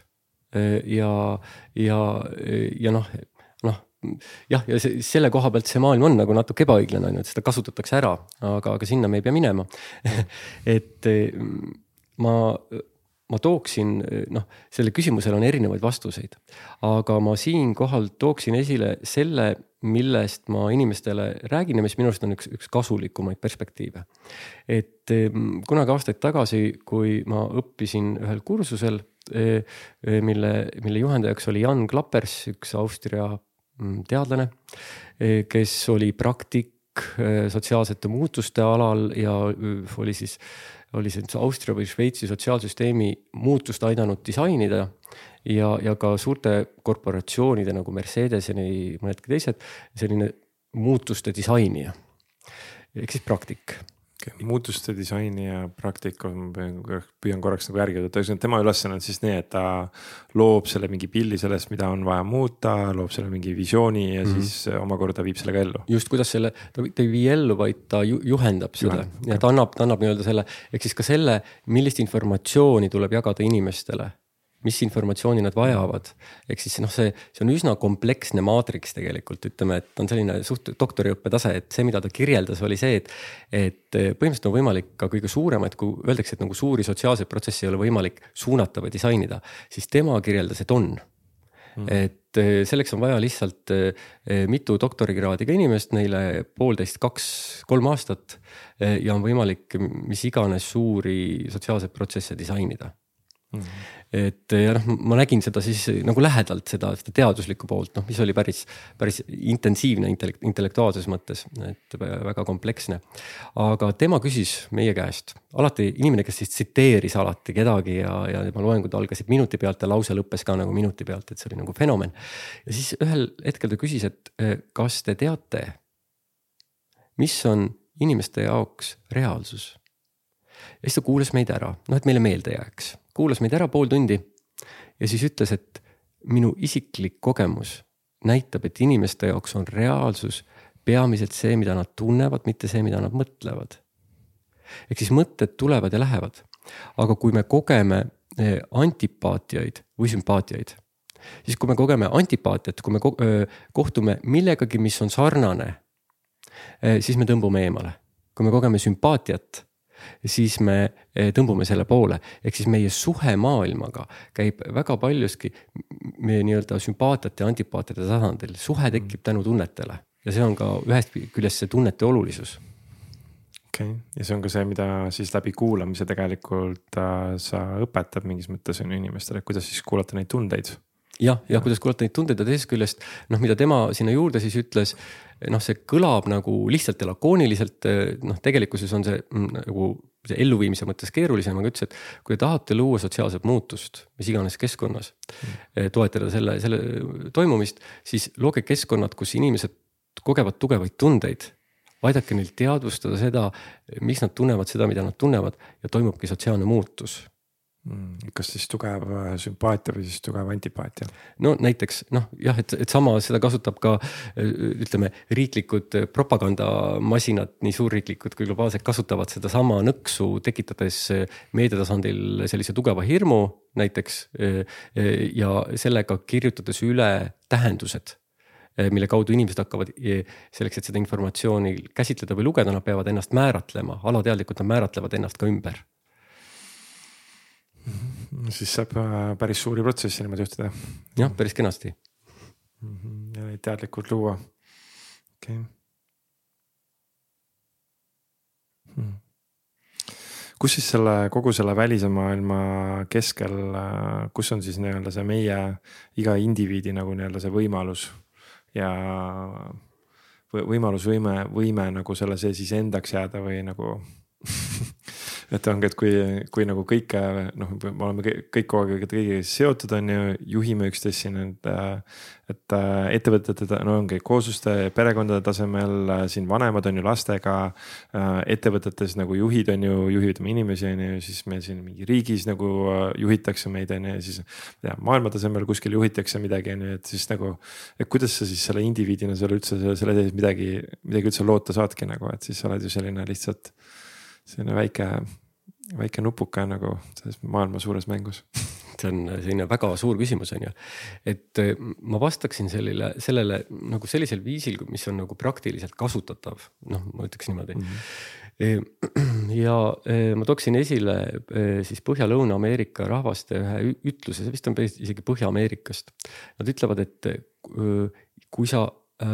Äh, ja, ja, ja noh jah, ja see, selle koha pealt see maailm on nagu natuke ebaõiglane on ju, et seda kasutatakse ära, aga, aga sinna me ei pea minema et ma, ma tooksin noh, sellele küsimusele on erinevaid vastuseid, aga ma siinkohal tooksin esile selle, millest ma inimestele räägin ja mis minu arust on üks, üks kasulikumaid perspektiive. et kunagi aastaid tagasi, kui ma õppisin ühel kursusel, mille, mille juhendajaks oli Jan Klappers, üks Austria Mm, teadlane, eh, kes oli praktik eh, sotsiaalsete muutuste alal ja eh, oli siis, oli siis Austria või Šveitsi sotsiaalsüsteemi muutust aidanud disainida. ja, ja ka suurte korporatsioonide nagu Mercedes ja nii mõnedki teised, selline muutuste disainija ehk siis praktik okay.. muutuste disaini ja praktika, ma püüan, püüan korraks nagu järgi võtta, ühesõnaga tema ülesanne on siis nii, et ta loob selle mingi pildi sellest, mida on vaja muuta, loob selle mingi visiooni ja mm -hmm. siis omakorda viib sellega ellu. just, kuidas selle, ta ei vii ellu, vaid ta ju, juhendab seda. Juhend, ja ta annab, ta annab nii-öelda selle, ehk siis ka selle, millist informatsiooni tuleb jagada inimestele mis informatsiooni nad vajavad. ehk siis noh, see, see on üsna kompleksne maatriks tegelikult, ütleme, et on selline suht doktoriõppe tase, et see, mida ta kirjeldas, oli see, et. et põhimõtteliselt on võimalik ka kõige suuremaid, kui öeldakse, et nagu suuri sotsiaalseid protsesse ei ole võimalik suunata või disainida, siis tema kirjeldas, et on Mm. et eh, selleks on vaja lihtsalt eh, mitu doktorikraadiga inimest, neile poolteist, kaks, kolm aastat. Eh, ja on võimalik mis iganes suuri sotsiaalseid protsesse disainida mm. -hmm. Et ja noh, ma nägin seda siis nagu lähedalt seda, seda teaduslikku poolt, noh, mis oli päris, päris intensiivne intellekt, intellektuaalses mõttes, et väga kompleksne. aga tema küsis meie käest, alati inimene, kes siis tsiteeris alati kedagi ja, ja tema loengud algasid minuti pealt ja lause lõppes ka nagu minuti pealt, et see oli nagu fenomen. ja siis ühel hetkel ta küsis, et kas te teate, mis on inimeste jaoks reaalsus ja siis ta kuulas meid ära, noh, et meile meelde jääks, kuulas meid ära pool tundi ja siis ütles, et minu isiklik kogemus näitab, et inimeste jaoks on reaalsus peamiselt see, mida nad tunnevad, mitte see, mida nad mõtlevad. ehk siis mõtted tulevad ja lähevad. aga kui me kogeme eh, antipaatiaid või sümpaatiaid, siis kui me kogeme antipaatiat, kui me kohtume millegagi, mis on sarnane, eh, siis me tõmbume eemale. kui me kogeme sümpaatiat siis me eh, tõmbume selle poole. ehk siis meie suhe maailmaga käib väga paljuski meie nii-öelda sümpaatiate ja antipaatiate tasandil, suhe tekib tänu tunnetele ja see on ka ühest küljest see tunnete olulisus okei okay., ja see on ka see, mida siis läbi kuulamise tegelikult äh, sa õpetad mingis mõttes on ju inimestele, kuidas siis kuulata neid tundeid jah, jah, kuidas kuulata neid tundeid ja teisest küljest noh, mida tema sinna juurde siis ütles, noh, see kõlab nagu lihtsalt ja lakooniliselt, noh, tegelikkuses on see mm, nagu see elluviimise mõttes keerulisem, aga ütles, et kui te tahate luua sotsiaalset muutust, mis iganes keskkonnas mm., toetada selle, selle toimumist, siis looge keskkonnad, kus inimesed kogevad tugevaid tundeid aidake neil teadvustada seda, miks nad tunnevad seda, mida nad tunnevad ja toimubki sotsiaalne muutus kas siis tugev äh, sümpaatia või siis tugev antipaatia? no näiteks noh, jah, et, et sama seda kasutab ka äh, ütleme, riiklikud propagandamasinad, nii suurriiklikud kui globaalsed, kasutavad sedasama nõksu, tekitades äh, meedia tasandil sellise tugeva hirmu näiteks. ja sellega kirjutades üle tähendused mille kaudu inimesed hakkavad selleks, et seda informatsiooni käsitleda või lugeda, nad peavad ennast määratlema, alateadlikult nad määratlevad ennast ka ümber siis saab äh, päris suuri protsesse niimoodi juhtida. jah, päris kenasti mm. -hmm. ja neid teadlikult luua, okei okay. hmm.. kus siis selle kogu selle välise maailma keskel, äh, kus on siis nii-öelda see meie iga indiviidi nagu nii-öelda see võimalus ja võimalus, võime, võime nagu selle sees iseendaks jääda või nagu et ongi, et kui, kui nagu kõike noh, me oleme kõik kogu aeg kõigiga seotud, on ju, juhime üksteist siin, et. et ettevõtete, no ongi koosluste, perekondade tasemel, siin vanemad on ju lastega. ettevõtetes nagu juhid on ju, juhivad oma inimesi, on ju, siis meil siin mingi riigis nagu juhitakse meid, on ju, ja siis. ja maailma tasemel kuskil juhitakse midagi, on ju, et siis nagu, et kuidas sa siis selle indiviidina seal üldse selle sees midagi, midagi üldse loota saadki nagu, et siis sa oled ju selline lihtsalt selline väike väike nupuke nagu selles maailma suures mängus see on selline väga suur küsimus, on ju. et eh, ma vastaksin sellele, sellele nagu sellisel viisil, mis on nagu praktiliselt kasutatav, noh, ma ütleks niimoodi mm. -hmm. ja eh, ma tooksin esile siis Põhja-Lõuna-Ameerika rahvaste ühe ütluse, see vist on isegi Põhja-Ameerikast. Nad ütlevad, et kui sa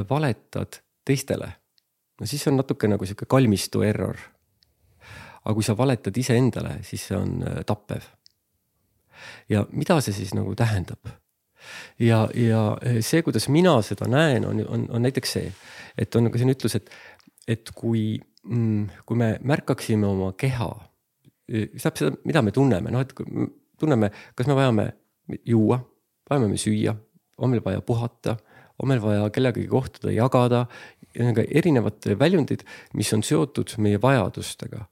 valetad teistele, no siis on natuke nagu sihuke kalmistu error aga kui sa valetad iseendale, siis see on äh, tappev. ja mida see siis nagu tähendab? ja, ja äh, see, kuidas mina seda näen, on, on, on näiteks see, et on ka selline ütlus, et, et kui, mm, kui me märkaksime oma keha, äh, tähendab seda, mida me tunneme, noh, et tunneme, kas me vajame juua, vajame me süüa, on meil vaja puhata, on meil vaja kellegagi kohtuda, jagada, erinevad väljundid, mis on seotud meie vajadustega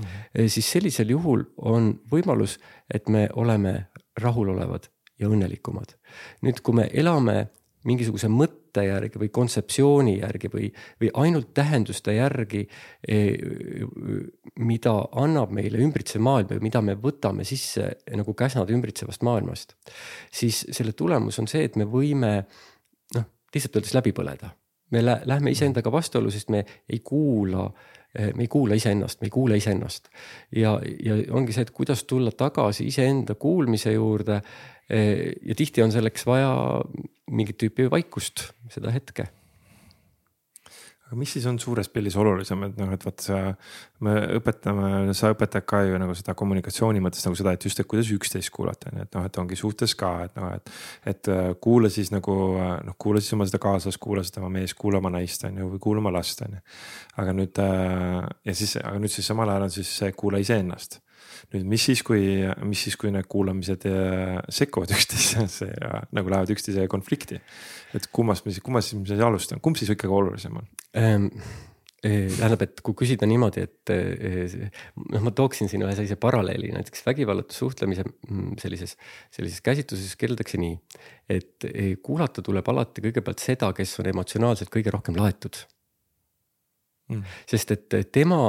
mm, -hmm. siis sellisel juhul on võimalus, et me oleme rahulolevad ja õnnelikumad. nüüd, kui me elame mingisuguse mõtte järgi või kontseptsiooni järgi või, või ainult tähenduste järgi, e, mida annab meile ümbritsev maailm või mida me võtame sisse nagu käsnad ümbritsevast maailmast. siis selle tulemus on see, et me võime noh, lihtsalt öeldes läbi põleda. me lähme iseendaga vastuollu, sest me ei kuula äh, me ei kuula iseennast, me ei kuule iseennast. ja, ja ongi see, et kuidas tulla tagasi iseenda kuulmise juurde. Eh, ja tihti on selleks vaja mingit tüüpi vaikust, seda hetke. Aga mis siis on suures pildis olulisem, et noh, et vot sa, me õpetame, sa õpetad ka ju nagu seda kommunikatsiooni mõttes nagu seda, et just, et kuidas üksteist kuulata, on ju, et noh, et ongi suhtes ka, et noh, et. et äh, kuula siis nagu noh, kuula siis oma seda kaaslast, kuula seda oma meest, kuula oma naist on ju, või kuula oma last on ju. aga nüüd äh, ja siis, aga nüüd siis samal ajal on siis see kuula iseennast nüüd, mis siis, kui, mis siis, kui need kuulamised äh, sekkuvad üksteisesse ja nagu lähevad üksteise konflikti. et kummast me siis, kummast siis me siis alustame, kumb siis ikkagi olulisem on ähm.? tähendab, et kui küsida niimoodi, et noh, ma tooksin siin ühe sellise paralleeli, näiteks vägivallatu suhtlemise mm, sellises, sellises käsitluses kirjeldatakse nii. et kuulata tuleb alati kõigepealt seda, kes on emotsionaalselt kõige rohkem laetud mm.. sest et tema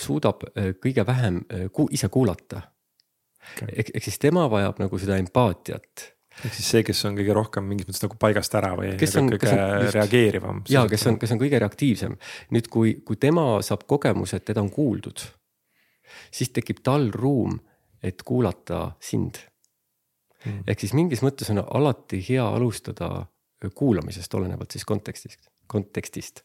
suudab äh, kõige vähem äh, ku, ise kuulata. Okay.. ehk, ehk siis tema vajab nagu seda empaatiat. Ehk siis see, kes on kõige rohkem mingis mõttes nagu paigast ära või kes on, kõige just, reageerivam. ja kes on, kes on kõige reaktiivsem. nüüd, kui, kui tema saab kogemuse, et teda on kuuldud, siis tekib tal ruum, et kuulata sind. Mm.. ehk siis mingis mõttes on alati hea alustada kuulamisest, olenevalt siis kontekstist, kontekstist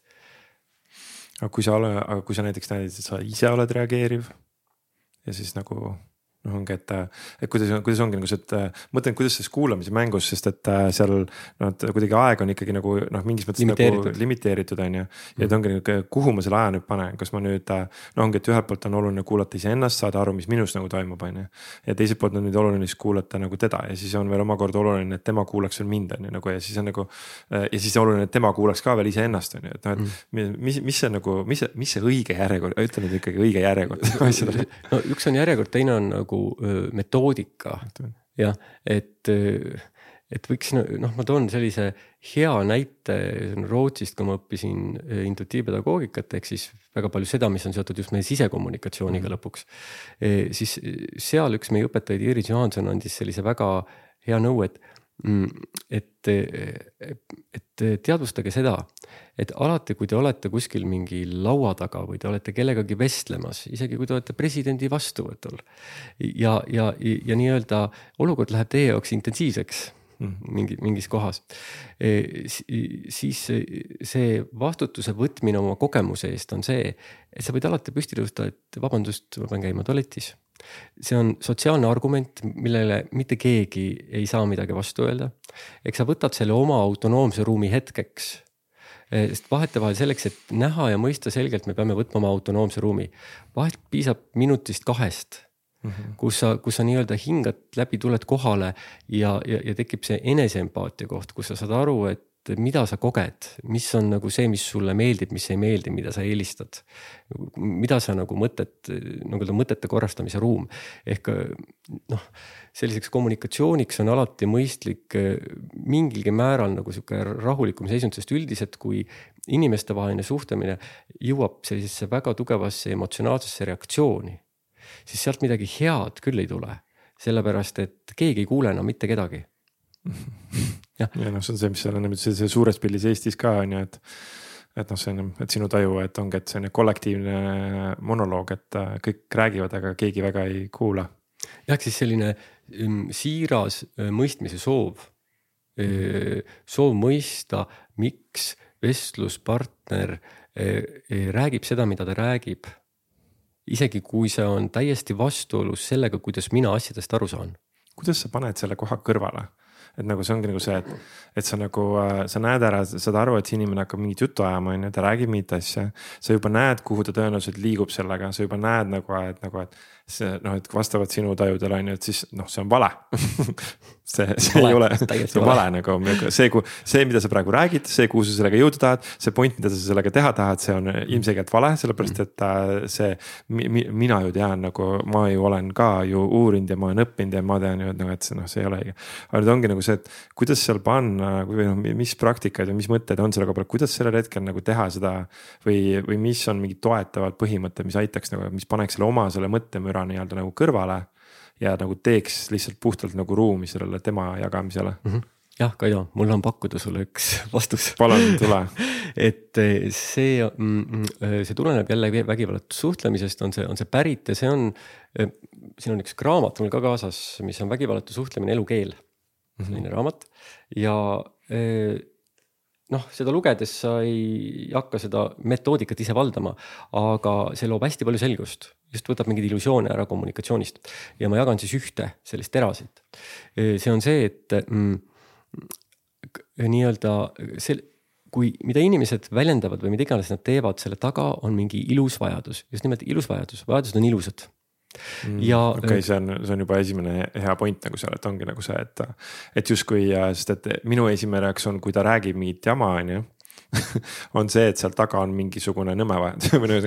aga kui sa ole, aga kui sa näiteks näed, et sa ise oled reageeriv ja siis nagu noh, ongi, et, et kuidas, kuidas ongi nagu see, et mõtlen, kuidas selles kuulamise mängus, sest et äh, seal noh, et kuidagi aeg on ikkagi nagu noh, mingis mõttes limiteeritud. nagu limiteeritud on ju. ja et ongi nagu, kuhu ma selle aja nüüd panen, kas ma nüüd no ongi, et ühelt poolt on oluline kuulata iseennast, saada aru, mis minus nagu toimub, on ju. ja teiselt poolt on nüüd oluline siis kuulata nagu teda ja siis on veel omakorda oluline, et tema kuulaks veel mind, on ju nagu ja siis on nagu. Äh, ja siis oluline, et tema kuulaks ka veel iseennast, on ju, et noh, et mm. mis, mis see nagu, mis mis see õige järjekord, ütle nüüd ikkagi õige järjekord no üks on järjekord, teine on nagu nagu metoodika. jah, et, et võiks noh, ma toon sellise hea näite Rootsist, kui ma õppisin intuitiivpedagoogikat, ehk siis väga palju seda, mis on seotud just meie sisekommunikatsiooniga mm. lõpuks. E, siis seal üks meie õpetajaid, Iris Johanson andis sellise väga hea nõu, et et, et teadvustage seda, et alati, kui te olete kuskil mingi laua taga või te olete kellegagi vestlemas, isegi kui te olete presidendi vastuvõtul. ja, ja, ja nii-öelda olukord läheb teie jaoks intensiivseks mm. mingi, mingis kohas. E, siis see vastutuse võtmine oma kogemuse eest on see, et sa võid alati püsti tõusta, et vabandust, ma pean käima tualetis see on sotsiaalne argument, millele mitte keegi ei saa midagi vastu öelda. eks sa võtad selle oma autonoomse ruumi hetkeks. Eh, sest vahetevahel selleks, et näha ja mõista selgelt, me peame võtma oma autonoomse ruumi. vahest piisab minutist kahest Mm -hmm. kus sa, kus sa nii-öelda hingad läbi, tuled kohale ja, ja, ja tekib see eneseempaatia koht, kus sa saad aru, et et mida sa koged, mis on nagu see, mis sulle meeldib, mis ei meeldi, mida sa eelistad. mida sa nagu mõtted, nagu mõtete korrastamise ruum. Ehk noh, selliseks kommunikatsiooniks on alati mõistlik mingilgi määral nagu sihuke rahulikum seisund, sest üldiselt, kui inimestevaheline suhtlemine jõuab sellisesse väga tugevasse emotsionaalsesse reaktsiooni, siis sealt midagi head küll ei tule, sellepärast et keegi ei kuule enam mitte kedagi ja, ja noh, see on see, mis seal on nüüd see suures pildis Eestis ka on ju, et. et noh, see on, et sinu taju, et ongi, et selline kollektiivne monoloog, et äh, kõik räägivad, aga keegi väga ei kuula. jah, siis selline mm, siiras äh, mõistmise soov. Äh, soov mõista, miks vestluspartner räägib seda, mida ta räägib. isegi kui see on täiesti vastuolus sellega, kuidas mina asjadest aru saan. kuidas sa paned selle koha kõrvale? Et nagu see ongi nagu see, et, et sa nagu, äh, sa näed ära, saad aru, et see inimene hakkab mingit juttu ajama, on ju, ta räägib mingit asja. sa juba näed, kuhu ta tõenäoliselt liigub sellega, sa juba näed nagu, et nagu, et see noh, et vastavalt sinu tajudele on ju, et siis noh, see on vale see, see vale, ei ole, see on vale nagu, see, see, mida sa praegu räägid, see, kuhu sa sellega jõuda tahad, see point, mida sa sellega teha tahad, see on ilmselgelt vale, sellepärast et äh, see mi,. Mi, mina ju tean nagu, ma ju olen ka ju uurinud ja ma olen õppinud ja ma tean ju, et noh, et see noh, see ei ole õige. aga nüüd ongi nagu see, et kuidas seal panna või noh, mis praktikaid või mis mõtteid on selle koha peal, kuidas sellel hetkel nagu teha seda. või, või mis on mingid toetavad põhimõtted, mis aitaks nagu, mis paneks selle oma selle mõttemüra müra nii-öelda nagu kõrvale. ja nagu teeks lihtsalt puhtalt nagu ruumi sellele tema jagamisele mm. -hmm jah, Kaido, mul on pakkuda sulle üks vastus. palun, tule et eh, see, mm, mm, eh, see tuleneb jälle vägivallatu suhtlemisest, on see, on see pärit ja see on. Eh, siin on üks raamat mul ka kaasas, mis on vägivallatu suhtlemine, elukeel mm. -hmm. selline raamat ja noh, seda lugedes sa ei hakka seda metoodikat ise valdama, aga see loob hästi palju selgust, just võtab mingeid illusioone ära kommunikatsioonist. ja ma jagan siis ühte sellist terasit. see on see, et mm, nii-öelda see, kui, mida inimesed väljendavad või mida iganes nad teevad, selle taga on mingi ilus vajadus, just nimelt ilus vajadus, vajadused on ilusad ja. okei okay,, see on, see on juba esimene hea point nagu seal, et ongi nagu see, et, et justkui, sest et minu esimene reaktsioon, kui ta räägib mingit jama, on ju on see, et seal taga on mingisugune nõme või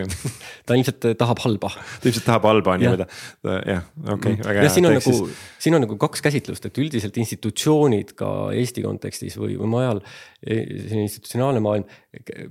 ta ilmselt tahab halba. ta ilmselt tahab halba ta, jah, okei mm. väga hea. siin on nagu siis..., siin on nagu kaks käsitlust, et üldiselt institutsioonid ka Eesti kontekstis või, või mujal. E, selline institutsionaalne maailm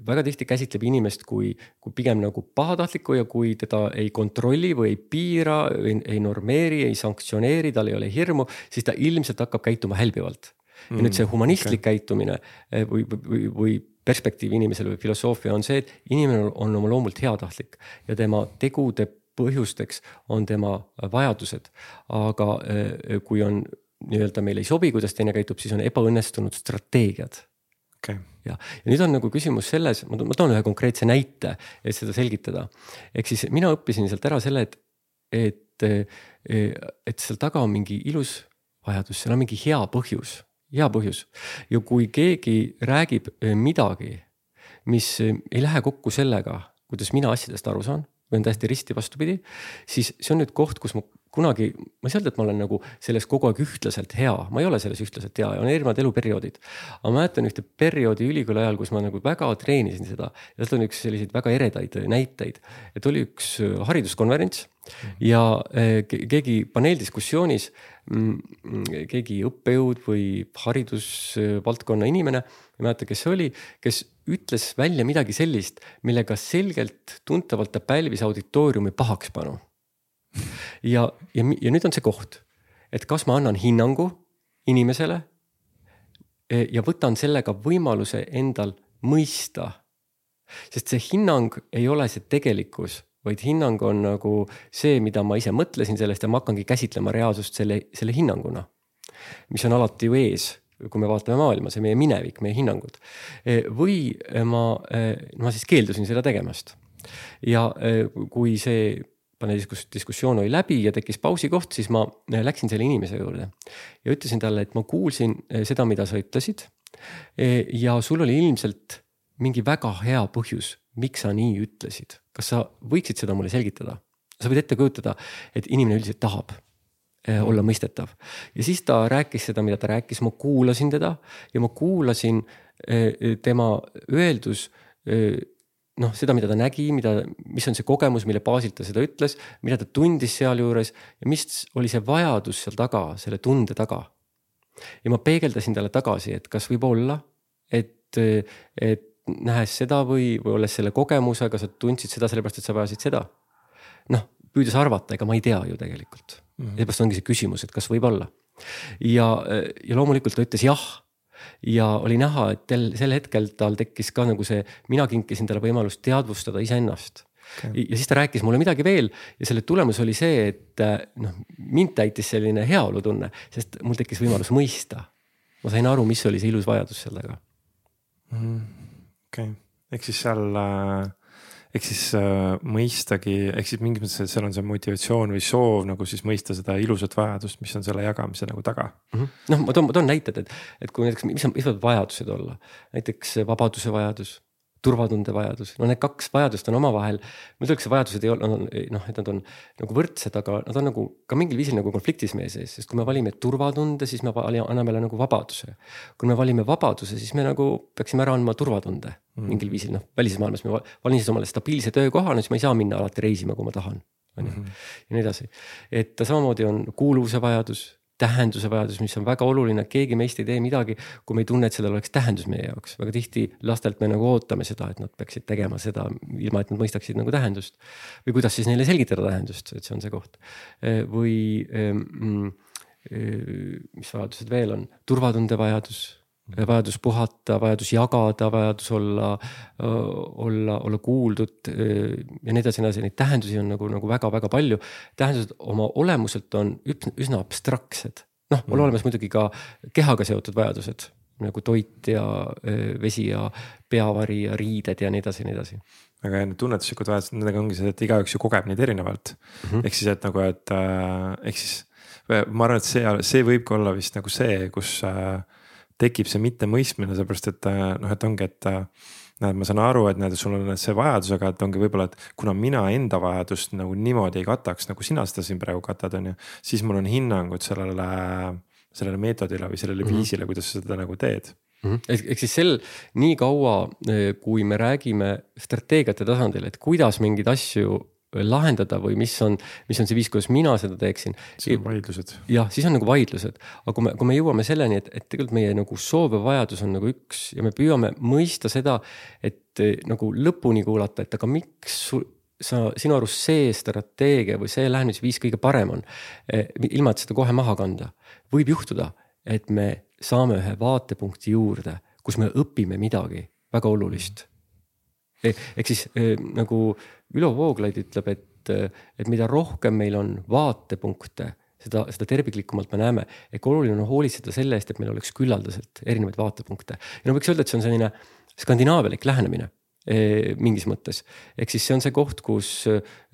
väga tihti käsitleb inimest kui, kui pigem nagu pahatahtlikku ja kui teda ei kontrolli või ei piira, ei normeeri, ei sanktsioneeri, tal ei ole hirmu, siis ta ilmselt hakkab käituma hälbivalt ja mm, nüüd see humanistlik okay. käitumine e, või, või, või perspektiiv inimesele või filosoofia on see, et inimene on oma loomult heatahtlik ja tema tegude põhjusteks on tema vajadused. aga äh, kui on nii-öelda meile ei sobi, kuidas teine käitub, siis on ebaõnnestunud strateegiad okay.. ja, ja nüüd on nagu küsimus selles, ma toon ühe konkreetse näite, et seda selgitada. ehk siis mina õppisin sealt ära selle, et, et, et seal taga on mingi ilus vajadus, seal on mingi hea põhjus hea põhjus. ja kui keegi räägib eh, midagi, mis eh, ei lähe kokku sellega, kuidas mina asjadest aru saan või on täiesti risti vastupidi, siis see on nüüd koht, kus ma kunagi, ma ei saa öelda, et ma olen nagu selles kogu aeg ühtlaselt hea, ma ei ole selles ühtlaselt hea ja on erinevad eluperioodid. aga ma mäletan ühte perioodi ülikooli ajal, kus ma nagu väga treenisin seda ja sealt on üks selliseid väga eredaid näiteid, et oli üks eh, hariduskonverents ja keegi paneeldiskussioonis Mm, keegi õppejõud või haridusvaldkonna inimene, ei mäleta, kes see oli, kes ütles välja midagi sellist, millega selgelt tuntavalt ta pälvis auditooriumi pahakspanu. Ja, ja, ja nüüd on see koht, et kas ma annan hinnangu inimesele e, ja võtan sellega võimaluse endal mõista. sest see hinnang ei ole see tegelikkus vaid hinnang on nagu see, mida ma ise mõtlesin sellest ja ma hakkangi käsitlema reaalsust selle, selle hinnanguna. mis on alati ju ees, kui me vaatame maailma, see meie minevik, meie hinnangud. E, või ma, e, ma siis keeldusin seda tegemast. ja kui see paneeldiskus-, diskussioon oli läbi ja tekkis pausi koht, siis ma läksin selle inimese juurde ja ütlesin talle, et ma kuulsin seda, mida sa ütlesid. ja sul oli ilmselt mingi väga hea põhjus, miks sa nii ütlesid kas sa võiksid seda mulle selgitada? sa võid ette kujutada, et inimene üldiselt tahab olla mõistetav ja siis ta rääkis seda, mida ta rääkis, ma kuulasin teda ja ma kuulasin tema öeldus noh, seda, mida ta nägi, mida, mis on see kogemus, mille baasilt ta seda ütles, mida ta tundis sealjuures ja mis oli see vajadus seal taga, selle tunde taga. ja ma peegeldasin talle tagasi, et kas võib olla, et, et nähes seda või, või olles selle kogemusega, sa tundsid seda sellepärast, et sa vajasid seda. noh, püüdes arvata, ega ma ei tea ju tegelikult mm -hmm.. seepärast ongi see küsimus, et kas võib olla. ja, ja loomulikult ta ütles jah ja oli näha, et tel, sel hetkel tal tekkis ka nagu see, mina kinkisin talle võimalust teadvustada iseennast okay.. ja siis ta rääkis mulle midagi veel ja selle tulemus oli see, et noh, mind täitis selline heaolutunne, sest mul tekkis võimalus mõista. ma sain aru, mis oli see ilus vajadus seal taga mm. okei okay., ehk siis seal äh, ehk siis äh, mõistagi, ehk siis mingis mõttes, seal on see motivatsioon või soov nagu siis mõista seda ilusat vajadust, mis on selle jagamise nagu taga mm. -hmm. noh, ma toon, ma toon näited, et, et kui näiteks, mis on, mis võivad vajadused olla, näiteks vabaduse vajadus turvatunde vajadus, no need kaks vajadust on omavahel, ma ütleks, et vajadused ei ole, noh, et nad on nagu võrdsed, aga nad on nagu ka mingil viisil nagu konfliktis meie sees, sest kui me valime turvatunde, siis me anname jälle nagu vabaduse. kui me valime vabaduse, siis me nagu peaksime ära andma turvatunde mm. mingil viisil, noh, välises maailmas ma valin siis omale stabiilse töökoha, no siis ma ei saa minna alati reisima, kui ma tahan on ju, mhm. ja nii edasi. et samamoodi on kuuluvuse vajadus tähenduse vajadus, mis on väga oluline, keegi meist ei tee midagi, kui me ei tunne, et sellel oleks tähendus meie jaoks. väga tihti lastelt me nagu ootame seda, et nad peaksid tegema seda, ilma et nad mõistaksid nagu tähendust. või kuidas siis neile selgitada tähendust, et see on see koht. või mm, mis vajadused veel on, turvatunde vajadus vajadus puhata, vajadus jagada, vajadus olla, olla, olla kuuldud ja nii edasi, nii edasi, neid tähendusi on nagu, nagu väga-väga palju. tähendused oma olemuselt on üsna abstraktsed, noh, on mm. olemas muidugi ka kehaga seotud vajadused nagu toit ja vesi ja peavari ja riided ja nii edasi ja nii edasi. Aga need tunnetuslikud vajadused, nendega ongi see, et igaüks ju kogeb neid erinevalt. Mm -hmm.. ehk siis, et nagu, et äh, ehk siis ma arvan, et see, see võibki olla vist nagu see, kus äh, tekib see mittemõistmine, sellepärast et äh, noh, et ongi, et äh, näed, ma saan aru, et näed, sul on see vajadus, aga et ongi võib-olla, et kuna mina enda vajadust nagu niimoodi ei kataks, nagu sina seda siin praegu katad, on ju. siis mul on hinnangud sellele, sellele meetodile või sellele mm -hmm. viisile, kuidas sa seda nagu teed mm -hmm.. ehk siis sel, nii kaua, eh, kui me räägime strateegiate tasandil, et kuidas mingeid asju lahendada või mis on, mis on see viis, kuidas mina seda teeksin. siis on vaidlused. jah, siis on nagu vaidlused, aga kui me, kui me jõuame selleni, et, et tegelikult meie nagu soov ja vajadus on nagu üks ja me püüame mõista seda, et eh, nagu lõpuni kuulata, et aga miks sul sa, sinu arust see strateegia või see lähenemisviis kõige parem on, eh, ilma et seda kohe maha kanda, võib juhtuda, et me saame ühe vaatepunkti juurde, kus me õpime midagi väga olulist Eh, ehk siis eh, nagu Ülo Vooglaid ütleb, et, et mida rohkem meil on vaatepunkte, seda, seda terviklikumalt me näeme. ehk oluline on hoolitseda selle eest, et meil oleks küllaldaselt erinevaid vaatepunkte ja no võiks öelda, et see on selline skandinaavialik lähenemine eh, mingis mõttes. ehk siis see on see koht, kus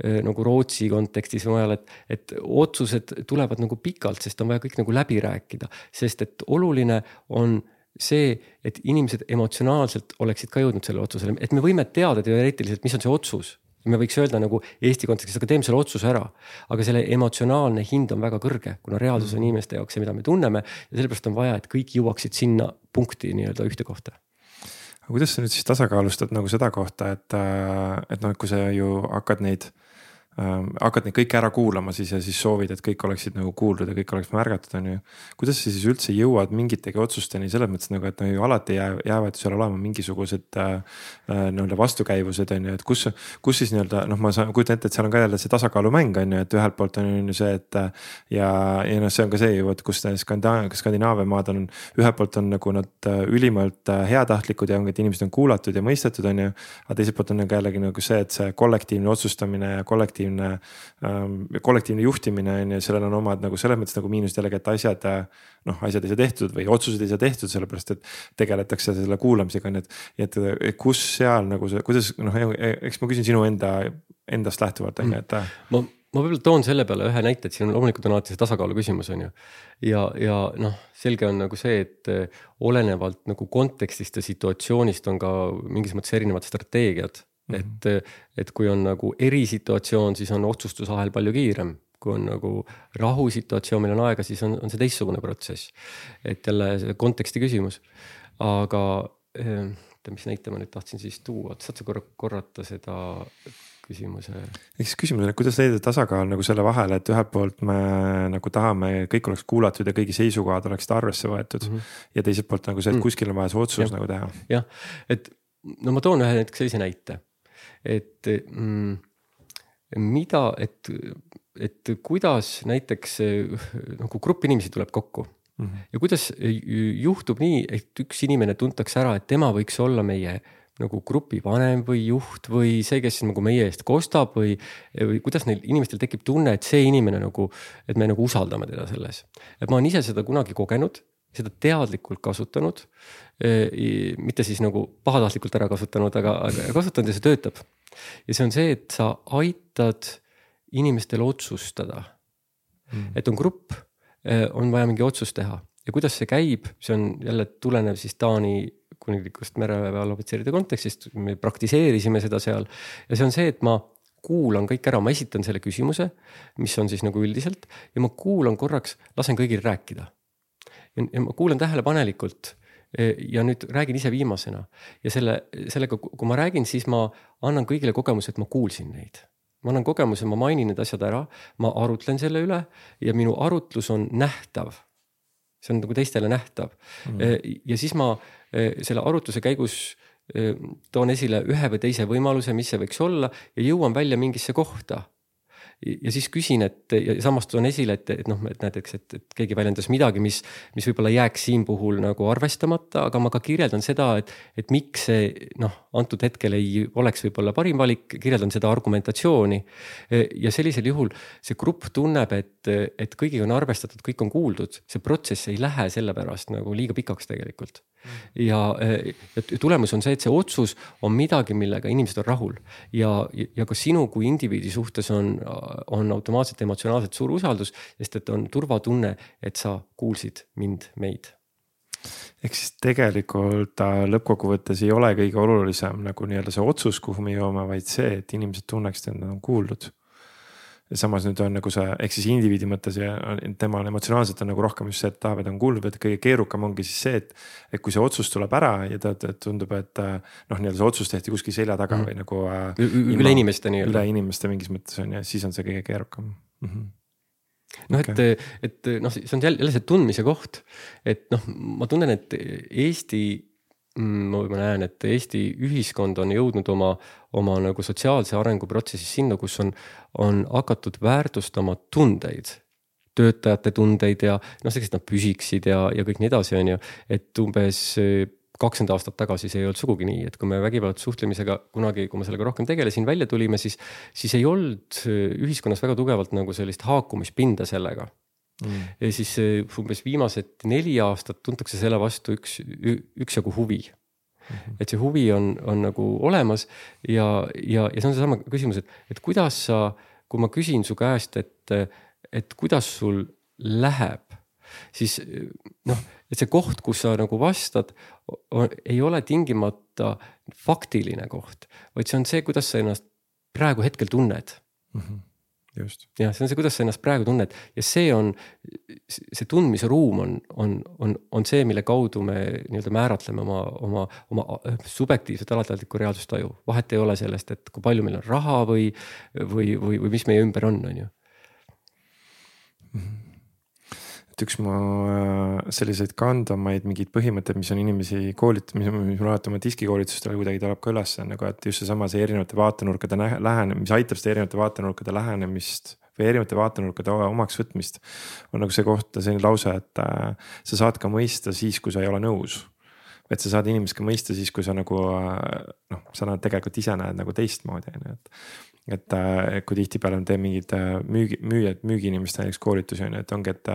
nagu Rootsi kontekstis mujal, et, et otsused tulevad nagu pikalt, sest on vaja kõik nagu läbi rääkida, sest et oluline on see, et inimesed emotsionaalselt oleksid ka jõudnud sellele otsusele, et me võime teada teoreetiliselt, mis on see otsus. Me võiks öelda nagu Eesti kontekstis, selle otsuse ära. aga selle emotsionaalne hind on väga kõrge, kuna reaalsus on mm. inimeste jaoks see, mida me tunneme ja sellepärast on vaja, et kõik jõuaksid sinna punkti nii-öelda ühte kohta aga kuidas sa nüüd siis tasakaalustad nagu seda kohta, et, et noh, kui sa ju hakkad neid äh, hakkad neid kõiki ära kuulama siis ja siis soovid, et kõik oleksid nagu kuuldud ja kõik oleks märgatud, on ju. kuidas sa siis üldse jõuad mingitegi otsusteni selles mõttes nagu, et no ju alati jää, jäävad seal olema mingisugused äh, äh, nii-öelda vastukäivused on ju, et kus, kus siis nii-öelda noh, ma saan, kujutan ette, et seal on ka jälle see tasakaalumäng on ju, et ühelt poolt on ju see, et. ja, ja noh, see on ka see ju, et kus Skandinaavia, Skandinaavia maad on, ühelt poolt on nagu nad äh, ülimalt äh, heatahtlikud ja ongi, et inimesed on kuulatud ja mõistetud, on ju. aga teiselt poolt on nagu jällegi nagu see, et see kollektiivne otsustamine ja kollektiivne kollektiivne ähm,, kollektiivne juhtimine on ju, sellel on omad nagu selles mõttes nagu miinused jällegi, et asjad. noh, asjad ei saa tehtud või otsused ei saa tehtud, sellepärast et tegeletakse selle kuulamisega on ju, et, et kus seal nagu see, kuidas noh, eks ma küsin sinu enda, endast lähtuvalt on ju, et. ma, ma võib-olla toon selle peale ühe näite, et siin on loomulikult on alati see tasakaalu küsimus on ju. ja, ja noh, selge on nagu see, et olenevalt nagu kontekstist ja situatsioonist on ka mingis mõttes erinevad strateegiad Mm -hmm. et, et kui on nagu erisituatsioon, siis on otsustusahel palju kiirem kui on nagu rahusituatsioon, meil on aega, siis on, on see teistsugune protsess. et jälle see konteksti küsimus, aga eh, oota, mis näite ma nüüd tahtsin siis tuua, saad sa korra korrata seda küsimuse? ehk siis küsimus on, et kuidas leida tasakaal nagu selle vahel, et ühelt poolt me nagu tahame, kõik oleks kuulatud ja kõigi seisukohad oleksid arvesse võetud mm. -hmm. ja teiselt poolt nagu see, et mhm. kuskil on vaja see otsus ja. nagu teha. jah, et no ma toon ühe näiteks sellise näite et mm, mida, et, et kuidas näiteks nagu grupp inimesi tuleb kokku mm -hmm. ja kuidas juhtub nii, et üks inimene tuntakse ära, et tema võiks olla meie nagu grupi vanem või juht või see, kes nagu meie eest kostab või, või kuidas neil inimestel tekib tunne, et see inimene nagu, et me nagu usaldame teda selles. et ma olen ise seda kunagi kogenud, seda teadlikult kasutanud. mitte siis nagu pahatahtlikult ära kasutanud, aga, aga kasutanud ja see töötab ja see on see, et sa aitad inimestel otsustada mm.. et on grupp, eh, on vaja mingi otsus teha ja kuidas see käib, see on jälle tulenev siis Taani kuninglikust mereväe allohvitseride kontekstist, me praktiseerisime seda seal. ja see on see, et ma kuulan kõik ära, ma esitan selle küsimuse, mis on siis nagu üldiselt ja ma kuulan korraks, lasen kõigil rääkida. Ja ma kuulan tähelepanelikult ja nüüd räägin ise viimasena ja selle, sellega, kui ma räägin, siis ma annan kõigile kogemuse, et ma kuulsin neid. ma annan kogemuse, ma mainin need asjad ära, ma arutlen selle üle ja minu arutlus on nähtav. see on nagu teistele nähtav mm. ja siis ma selle arutluse käigus toon esile ühe või teise võimaluse, mis see võiks olla ja jõuan välja mingisse kohta ja siis küsin, et ja samas toon esile, et, et noh, et näiteks, et, et keegi väljendas midagi, mis, mis võib-olla jääks siin puhul nagu arvestamata, aga ma ka kirjeldan seda, et, et miks see noh, antud hetkel ei oleks võib-olla parim valik, kirjeldan seda argumentatsiooni. ja sellisel juhul see grupp tunneb, et, et kõigiga on arvestatud, kõik on kuuldud, see protsess ei lähe sellepärast nagu liiga pikaks tegelikult ja, ja tulemus on see, et see otsus on midagi, millega inimesed on rahul. Ja, ja ka sinu kui indiviidi suhtes on, on automaatselt emotsionaalselt suur usaldus, sest et on turvatunne, et sa kuulsid mind, meid. Ehk siis tegelikult lõppkokkuvõttes ei ole kõige olulisem nagu nii-öelda see otsus, kuhu me jõuame, vaid see, et inimesed tunneksid, et nad on kuuldud ja samas nüüd on nagu see, ehk siis indiviidi mõttes ja temal emotsionaalselt on nagu rohkem just see, et tahab, et on kuulda, et kõige keerukam ongi siis see, et. et kui see otsus tuleb ära ja ta, ta tundub, et noh, nii-öelda see otsus tehti kuskil selja taga mm. või nagu äh,. üle inimeste nii-öelda. üle inimeste mingis mõttes on ju, siis on see kõige keerukam mm. -hmm noh okay., et, et noh, see on jälle see tundmise koht, et noh, ma tunnen, et Eesti Mm, ma näen, et Eesti ühiskond on jõudnud oma, oma nagu sotsiaalse arenguprotsessis sinna, kus on, on hakatud väärtustama tundeid töötajate tundeid ja noh, selleks, et nad püsiksid ja, ja kõik nii edasi, on ju. et umbes eh, kakskümmend aastat tagasi see ei olnud sugugi nii, et kui me vägivaldse suhtlemisega kunagi, kui ma sellega rohkem tegelesin, välja tulime, siis, siis ei olnud eh, ühiskonnas väga tugevalt nagu sellist haakumispinda sellega mm.. ja siis umbes viimased neli aastat tuntakse selle vastu üks, üksjagu huvi mm. -hmm. et see huvi on, on nagu olemas ja, ja, ja see on seesama küsimus, et, et kuidas sa, kui ma küsin su käest, et, et kuidas sul läheb, siis noh, et see koht, kus sa nagu vastad, ei ole tingimata faktiline koht, vaid see on see, kuidas sa ennast praegu hetkel tunned mm. -hmm. Jah, see on see, kuidas sa ennast praegu tunned. Ja see on, see tundmise ruum on, on, on, on see, mille kaudu me nii-öelda määratleme oma, oma, oma subjektiivset alateadlikku reaalsustaju. vahet ei ole sellest, et kui palju meil on raha või, või, või, või mis meie ümber on, on ju et üks mu äh, selliseid kandvamaid mingeid põhimõtteid, mis on inimesi koolitatud, mis mul alati oma diskikoolitustele kuidagi tuleb ka üles, on nagu, et just seesama see erinevate vaatenurkade lähenemine, mis aitab seda erinevate vaatenurkade lähenemist või erinevate vaatenurkade omaks võtmist. on nagu see koht, selline lause, et äh, sa saad ka mõista siis, kui sa ei ole nõus et sa saad inimest ka mõista siis, kui sa nagu äh, noh, sa näed tegelikult ise näed nagu teistmoodi on ju, et et äh, kui tihtipeale ma teen mingeid äh, müügi, müüjad, müügiinimeste näiteks koolitusi on ju, et ongi, et.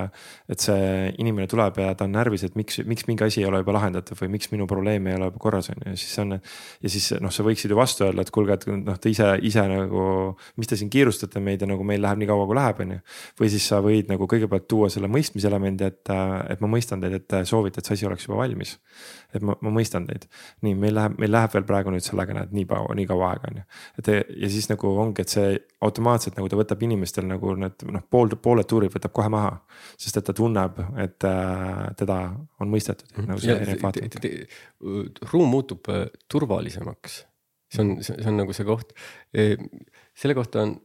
et see inimene tuleb ja ta on närvis, et miks, miks mingi asi ei ole juba lahendatud või miks minu probleem ei ole juba korras on ju, ja siis on. ja siis noh, sa võiksid ju vastu öelda, et kuulge, et noh, te ise, ise nagu, mis te siin kiirustate meid ja nagu meil läheb nii kaua, kui läheb, on ju. või siis sa võid nagu kõigepealt tuua selle mõistmiselemendi, et, et ma mõistan teid, et soovite, et see asi oleks juba valmis. Et ma, ma mõistan teid, nii meil läheb, meil läheb veel praegu nüüd sellega näed nii kaua, nii kaua aega on ju, et ja siis nagu ongi, et see automaatselt nagu ta võtab inimestel nagu need noh, pool, pooled tuurid võtab kohe maha. sest et ta tunneb, et äh, teda on mõistetud nagu. ruum muutub äh, turvalisemaks, see on, see on nagu see koht e,. selle kohta on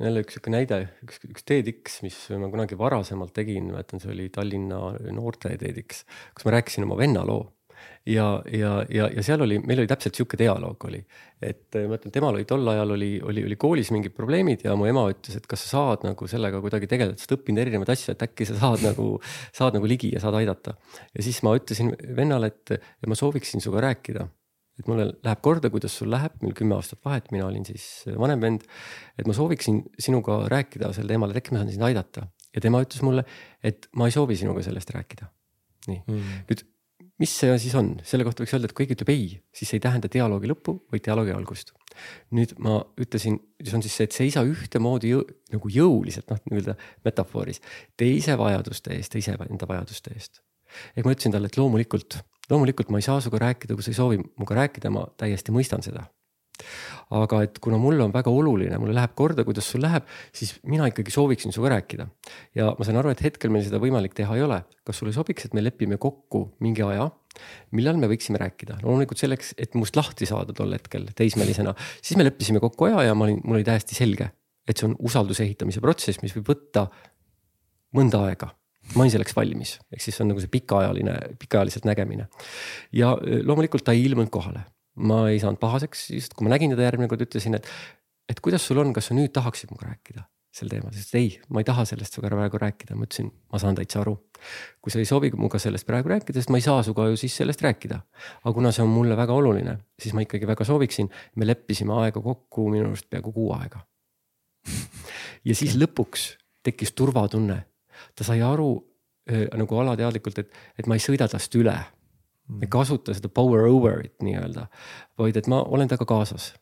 jälle üks sihuke näide, üks, üks TEDx, mis ma kunagi varasemalt tegin, mäletan, see oli Tallinna noorte TEDx, kus ma rääkisin oma venna loo ja, ja, ja, ja seal oli, meil oli täpselt sihuke dialoog oli, et ma ütlen, temal oli tol ajal oli, oli, oli koolis mingid probleemid ja mu ema ütles, et kas sa saad nagu sellega kuidagi tegeleda, sa oled õppinud erinevaid asju, et äkki sa saad nagu, saad nagu ligi ja saad aidata. ja siis ma ütlesin vennale, et, et ma sooviksin sinuga rääkida et mulle läheb korda, kuidas sul läheb, meil kümme aastat vahet, mina olin siis vanem vend. et ma sooviksin sinuga rääkida sel teemal, et äkki ma saan sind aidata ja tema ütles mulle, et ma ei soovi sinuga sellest rääkida. nii mm., nüüd mis see siis on, selle kohta võiks öelda, et kui keegi ütleb ei, siis see ei tähenda dialoogi lõppu, vaid dialoogi algust. nüüd ma ütlesin, see on siis see, et seisa ühtemoodi jõu, nagu jõuliselt noh, nii-öelda metafooris teise vajaduste eest, teise enda vajaduste eest. ehk ma ütlesin talle, et loomulikult, loomulikult ma ei saa sinuga rääkida, kui sa ei soovi minuga rääkida, ma täiesti mõistan seda aga et kuna mulle on väga oluline, mulle läheb korda, kuidas sul läheb, siis mina ikkagi sooviksin sinuga rääkida. ja ma saan aru, et hetkel meil seda võimalik teha ei ole. kas sulle sobiks, et me lepime kokku mingi aja, millal me võiksime rääkida? loomulikult selleks, et must lahti saada tol hetkel teismelisena, siis me leppisime kokku aja ja ma olin, mul oli täiesti selge, et see on usalduse ehitamise protsess, mis võib võtta mõnda aega ma olin selleks valmis, ehk siis see on nagu see pikaajaline, pikaajaliselt nägemine. ja loomulikult ta ei ilmunud kohale ma ei saanud pahaseks, just kui ma nägin teda järgmine kord, ütlesin, et, et kuidas sul on, kas sa nüüd tahaksid minuga rääkida sel teemal, sest ei, ma ei taha sellest sinuga praegu rääkida, ma ütlesin, ma saan täitsa aru. kui sa ei soovi minuga sellest praegu rääkida, sest ma ei saa sinuga ju siis sellest rääkida. aga kuna see on mulle väga oluline, siis ma ikkagi väga sooviksin, me leppisime aega kokku minu arust peaaegu kuu aega. ja siis lõpuks tekkis turvatunne, ta sai aru äh, nagu alateadlikult, et, et ma ei sõida tast üle ei kasuta seda power over'it nii-öelda, vaid et ma olen temaga kaasas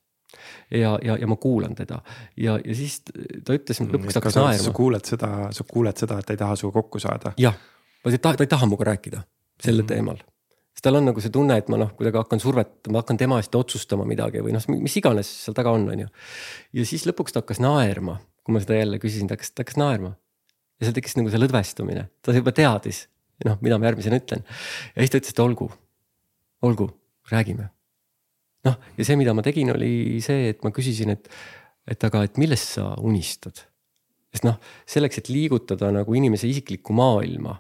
ja, ja, ja ma kuulan teda ja, ja siis ta ütles lõpuks ta hakkas naerma. sa kuuled seda, sa kuuled seda, et ta ei taha sinuga kokku saada. jah, ta, ta ei taha minuga rääkida sellel mm. teemal. sest tal on nagu see tunne, et ma noh, kuidagi hakkan survetama, hakkan tema eest otsustama midagi või noh, mis iganes seal taga on, on ju. ja siis lõpuks ta hakkas naerma, kui ma seda jälle küsisin, ta hakkas, ta hakkas naerma. ja seal tekkis nagu see lõdvestumine, ta juba teadis, noh, mida ma järgmisena ütlen. ja siis ta ütles, et olgu, olgu, räägime noh, ja see, mida ma tegin, oli see, et ma küsisin, et, et aga, et millest sa unistad? Sest noh, selleks, et liigutada nagu inimese isiklikku maailma,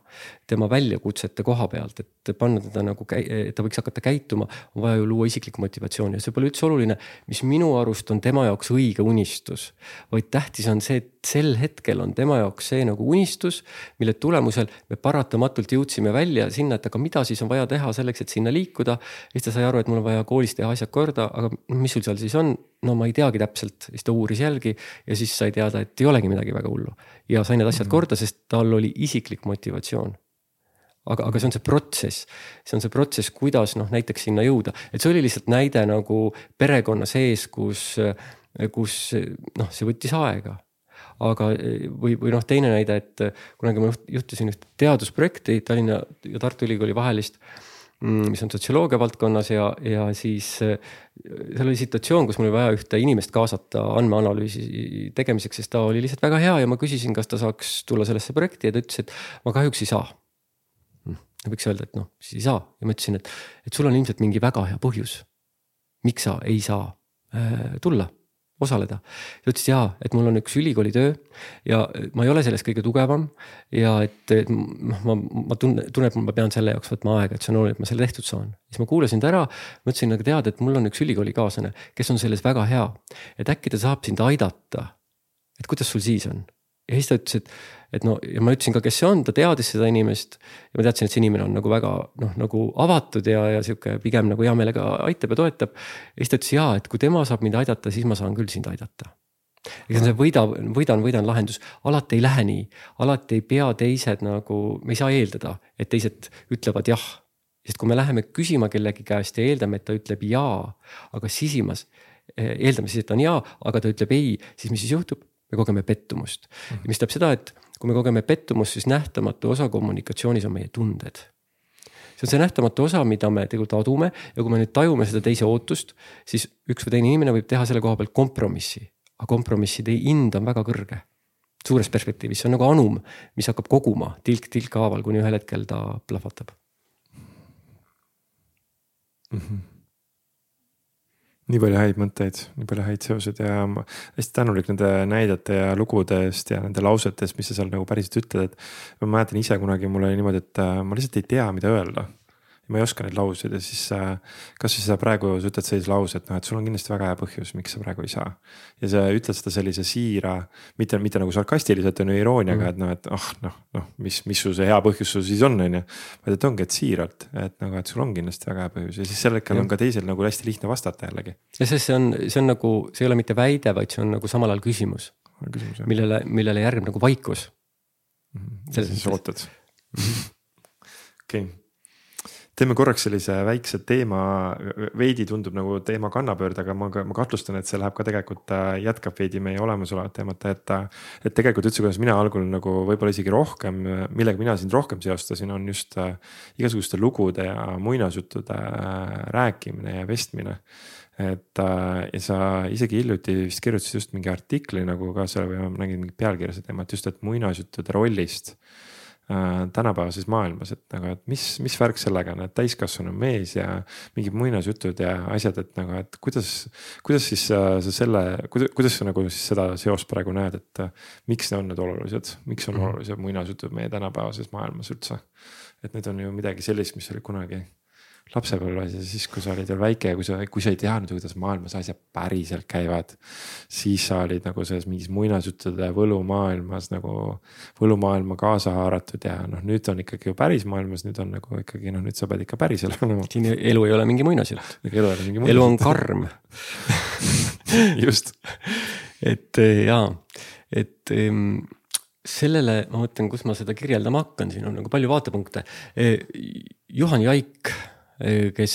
tema väljakutsete koha pealt, et panna teda nagu, et ta võiks hakata käituma, on vaja ju luua isiklikku motivatsiooni ja see pole üldse oluline, mis minu arust on tema jaoks õige unistus. vaid tähtis on see, et sel hetkel on tema jaoks see nagu unistus, mille tulemusel me paratamatult jõudsime välja sinna, et aga mida siis on vaja teha selleks, et sinna liikuda. siis ta sai aru, et mul on vaja koolis teha asjad korda, aga mis sul seal siis on? no ma ei teagi täpselt, siis ta uuris jälgi ja siis sai teada, et ei olegi midagi väga hullu. ja sai need asjad korda, sest tal oli isiklik motivatsioon aga, aga see on see protsess, see on see protsess, kuidas noh, näiteks sinna jõuda, et see oli lihtsalt näide nagu perekonna sees, kus, kus noh, see võttis aega. aga, või, või noh, teine näide, et kunagi ma juhtisin ühte teadusprojekti Tallinna ja Tartu Ülikooli vahelist mm, mis on sotsioloogia valdkonnas ja, ja siis seal oli situatsioon, kus mul oli vaja ühte inimest kaasata andmeanalüüsi tegemiseks, sest ta oli lihtsalt väga hea ja ma küsisin, kas ta saaks tulla sellesse projekti ja ta ütles, et ma kahjuks ei saa. Võiks öelda, et noh, siis ei saa. Ja ma ütlesin, et, et sul on ilmselt mingi väga hea põhjus. miks sa ei saa äh, tulla, osaleda. ta ütles jaa, et mul on üks ülikooli töö ja ma ei ole selles kõige tugevam. ja et, noh, ma, ma tunnen, tunnen, et ma pean selle jaoks võtma aega, et see on oluline, et ma selle tehtud saan. siis ma kuulasin ta ära, ma ütlesin, aga tead, et mul on üks ülikoolikaaslane, kes on selles väga hea. et äkki ta saab sind aidata. et kuidas sul siis on? Ja siis ta ütles, et, et no ja ma ütlesin ka, kes see on, ta teadis seda inimest. ja ma teadsin, et see inimene on nagu väga noh, nagu avatud ja, ja sihuke pigem nagu hea meelega aitab ja toetab. ja siis ta ütles ja, et kui tema saab mind aidata, siis ma saan küll sind aidata. ega see võida, võidan, võidan lahendus, alati ei lähe nii, alati ei pea teised nagu, me ei saa eeldada, et teised ütlevad jah. sest kui me läheme küsima kellegi käest ja eeldame, et ta ütleb jaa, aga sisimas eeldame siis, et on jaa, aga ta ütleb ei, siis mis siis juhtub? Me kogeme pettumust, mis tähendab seda, et kui me kogeme pettumust, siis nähtamatu osa kommunikatsioonis on meie tunded. see on see nähtamatu osa, mida me tegelikult adume ja kui me nüüd tajume seda teise ootust, siis üks või teine inimene võib teha selle koha pealt kompromissi, aga kompromisside hind on väga kõrge. suures perspektiivis, see on nagu anum, mis hakkab koguma tilk tilka haaval, kuni ühel hetkel ta plahvatab mm. -hmm nii palju häid mõtteid, nii palju häid seoseid ja ma hästi tänulik nende näidete ja lugude eest ja nende lausete eest, mis sa seal nagu päriselt ütled, et. ma mäletan ise kunagi, mul oli niimoodi, et äh, ma lihtsalt ei tea, mida öelda ma ei oska neid lauseid ja siis äh, kasvõi sa praegu sa ütled sellise lause, et noh, et sul on kindlasti väga hea põhjus, miks sa praegu ei saa. ja sa ütled seda sellise siira, mitte, mitte nagu sarkastiliselt on ju irooniaga mm., et noh, et ah noh, noh, mis, mis su see hea põhjus sul siis on, on ju. vaid et ongi, et siiralt, et nagu, et sul on kindlasti väga hea põhjus ja siis sel hetkel on ka teisel nagu hästi lihtne vastata jällegi. ja sest see on, see on nagu, see ei ole mitte väide, vaid see on nagu samal ajal küsimus. millele, millele järgneb nagu vaikus mm. -hmm. siis ootad. okei teeme korraks sellise väikse teema, veidi tundub nagu teema kannapöörde, aga ma, ma kahtlustan, et see läheb ka tegelikult, äh, jätkab veidi meie olemasolevat teemat, et. et tegelikult üldse, kuidas mina algul nagu võib-olla isegi rohkem, millega mina sind rohkem seostasin, on just äh, igasuguste lugude ja muinasjuttude äh, rääkimine ja vestmine et ja sa isegi hiljuti vist kirjutasid just mingi artikli nagu ka seal või ma nägin mingit pealkirja seda teemat just, et muinasjuttude rollist Äh, tänapäevases maailmas, et nagu, et mis, mis värk sellega on, et täiskasvanu mees ja mingid muinasjutud ja asjad, et nagu, et kuidas. kuidas siis äh, sa selle, kuidas, kuidas sa nagu siis seda seost praegu näed, et äh, miks need on need olulised, miks on mm -hmm. olulised muinasjutud meie tänapäevases maailmas üldse? et need on ju midagi sellist, mis oli kunagi lapsepõlves ja siis, kui sa olid veel väike ja kui sa, kui sa ei teadnud, kuidas maailmas asjad päriselt käivad. siis sa olid nagu selles mingis muinasjuttude võlumaailmas nagu, võlumaailma kaasa haaratud ja noh, nüüd on ikkagi ju päris maailmas, nüüd on nagu ikkagi noh, nüüd sa pead ikka päris elama. siin elu ei ole mingi muinasjutt. elu ei ole mingi muinasjutt. elu on karm just. et eh, jaa, et ehm, sellele ma mõtlen, kus ma seda kirjeldama hakkan, siin on nagu palju vaatepunkte. Eh, Juhan Jaik kes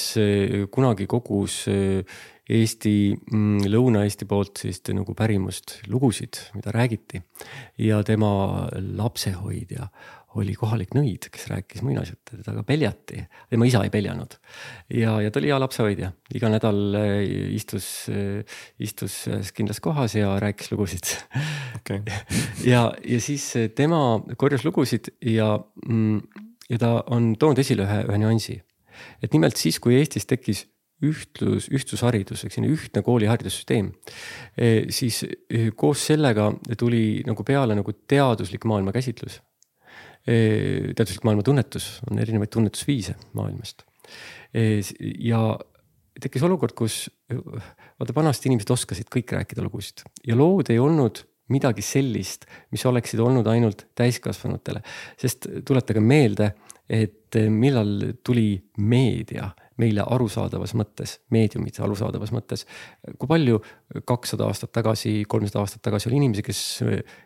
kunagi kogus Eesti, mm, Lõuna-Eesti poolt sellist nagu pärimust lugusid, mida räägiti. ja tema lapsehoidja oli kohalik nõid, kes rääkis muinasjutte, teda ka peljati, tema isa ei peljanud. ja, ja ta oli hea lapsehoidja, iga nädal äh, istus, äh, istus ühes kindlas kohas ja rääkis lugusid okay. ja, ja siis tema korjas lugusid ja, mm, ja ta on toonud esile ühe, ühe nüansi. Et nimelt siis, kui Eestis tekkis ühtlus, ühtsusharidus, ehk selline ühtne kooliharidussüsteem. E, siis e, koos sellega tuli nagu peale nagu teaduslik maailmakäsitlus. E, teaduslik maailmatunnetus, on erinevaid tunnetusviise maailmast. ja tekkis olukord, kus vaata vanasti inimesed oskasid kõik rääkida lugusid ja lood ei olnud midagi sellist, mis oleksid olnud ainult täiskasvanutele, sest tuletage meelde, et millal tuli meedia meile arusaadavas mõttes, meediumid arusaadavas mõttes. kui palju kakssada aastat tagasi, kolmsada aastat tagasi oli inimesi, kes,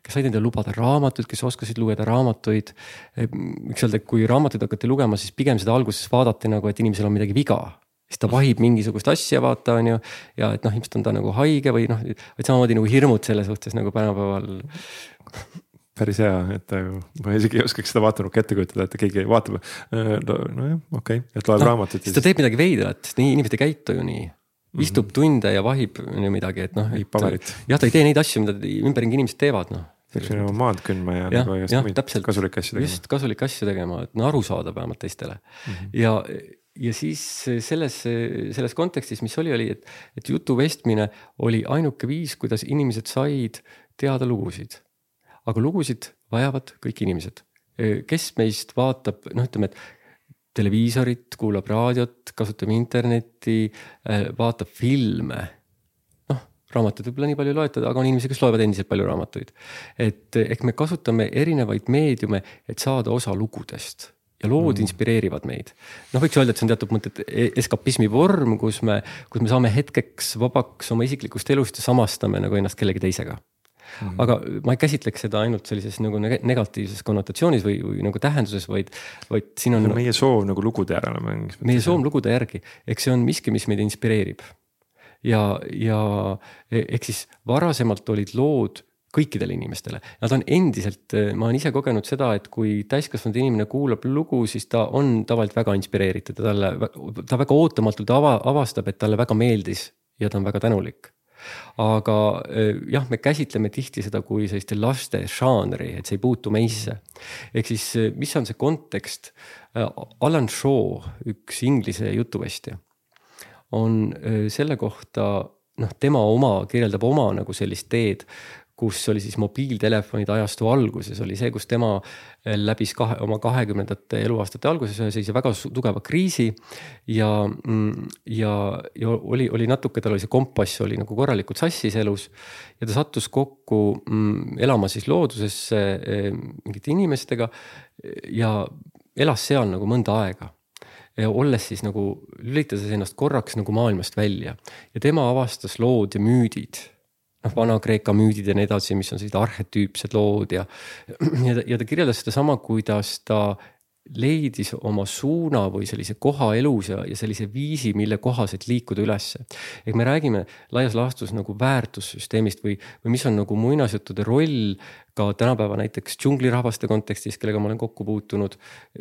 kes said endale lubada raamatuid, kes oskasid lugeda raamatuid. võiks öelda, et kui raamatuid hakati lugema, siis pigem seda alguses vaadati nagu, et inimesel on midagi viga siis ta vahib mingisugust asja, vaata on ju. ja et noh, ilmselt on ta nagu haige või noh, vaid samamoodi nagu hirmud selle suhtes nagu tänapäeval päris hea, et äh, ma isegi ei oskaks seda vaatenurka ette kujutada, et keegi vaatab äh, no,. nojah, okei okay., et loeb no, raamatut. siis ta teeb midagi veidrat, nii inimesed ei käitu ju nii. Istub mm -hmm. tunde ja vahib midagi, et noh. jah, ta ei tee neid asju, mida ümberringi inimesed teevad, noh. peaks minema maad kündma ja, ja nagu igast muid kasulikke asju tegema. just, kasulikke asju tegema, et no aru saada vähemalt teistele mm. -hmm. ja, ja siis selles, selles kontekstis, mis oli, oli, et, et jutu vestmine oli ainuke viis, kuidas inimesed said teada lugusid aga lugusid vajavad kõik inimesed. kes meist vaatab, noh, ütleme, et televiisorit, kuulab raadiot, kasutab internetti, vaatab filme. noh, raamatuid võib-olla nii palju ei loeta, aga on inimesi, kes loevad endiselt palju raamatuid. et ehk me kasutame erinevaid meediume, et saada osa lugudest ja lood mm. inspireerivad meid. noh, võiks öelda, et see on teatud mõttes eskapismi vorm, kus me, kus me saame hetkeks vabaks oma isiklikust elust ja samastame nagu ennast kellegi teisega Mm -hmm. aga ma ei käsitleks seda ainult sellises nagu negatiivses konnotatsioonis või, või nagu tähenduses, vaid, vaid siin on. meie soov nagu lugude järele. meie soov lugude järgi, eks see on miski, mis meid inspireerib. ja, ja e-, ehk siis varasemalt olid lood kõikidele inimestele. Nad on endiselt, ma olen ise kogenud seda, et kui täiskasvanud inimene kuulab lugu, siis ta on tavaliselt väga inspireeritud ja talle, ta väga ootamatult ava, avastab, et talle väga meeldis ja ta on väga tänulik aga eh, jah, me käsitleme tihti seda kui sellist laste žanri, et see ei puutu meisse. ehk siis, eh, mis on see kontekst? Eh, Alan Shaw, üks inglise jutuvestja, on selle kohta noh, tema oma kirjeldab oma nagu sellist teed, kus oli siis mobiiltelefonide ajastu alguses oli see, kus tema eh, läbis kahe, oma kahekümnendate eluaastate alguses ühe sellise väga tugeva kriisi. ja, mm, ja, ja oli, oli natuke, tal oli see kompass oli nagu korralikult sassis elus. ja ta sattus kokku mm, elama siis loodusesse eh, mingite inimestega ja elas seal nagu mõnda aega ja olles siis nagu lülitades ennast korraks nagu maailmast välja ja tema avastas lood ja müüdid noh, Vana-Kreeka müüdid ja nii edasi, mis on sellised arhetüüpsed lood ja, ja, ja ta kirjeldas sedasama, kuidas ta leidis oma suuna või sellise koha elus ja, ja sellise viisi, mille kohaselt liikuda ülesse. ehk me räägime laias laastus nagu väärtussüsteemist või, või mis on nagu muinasjuttude roll ka tänapäeva näiteks džunglirahvaste kontekstis, kellega ma olen kokku puutunud.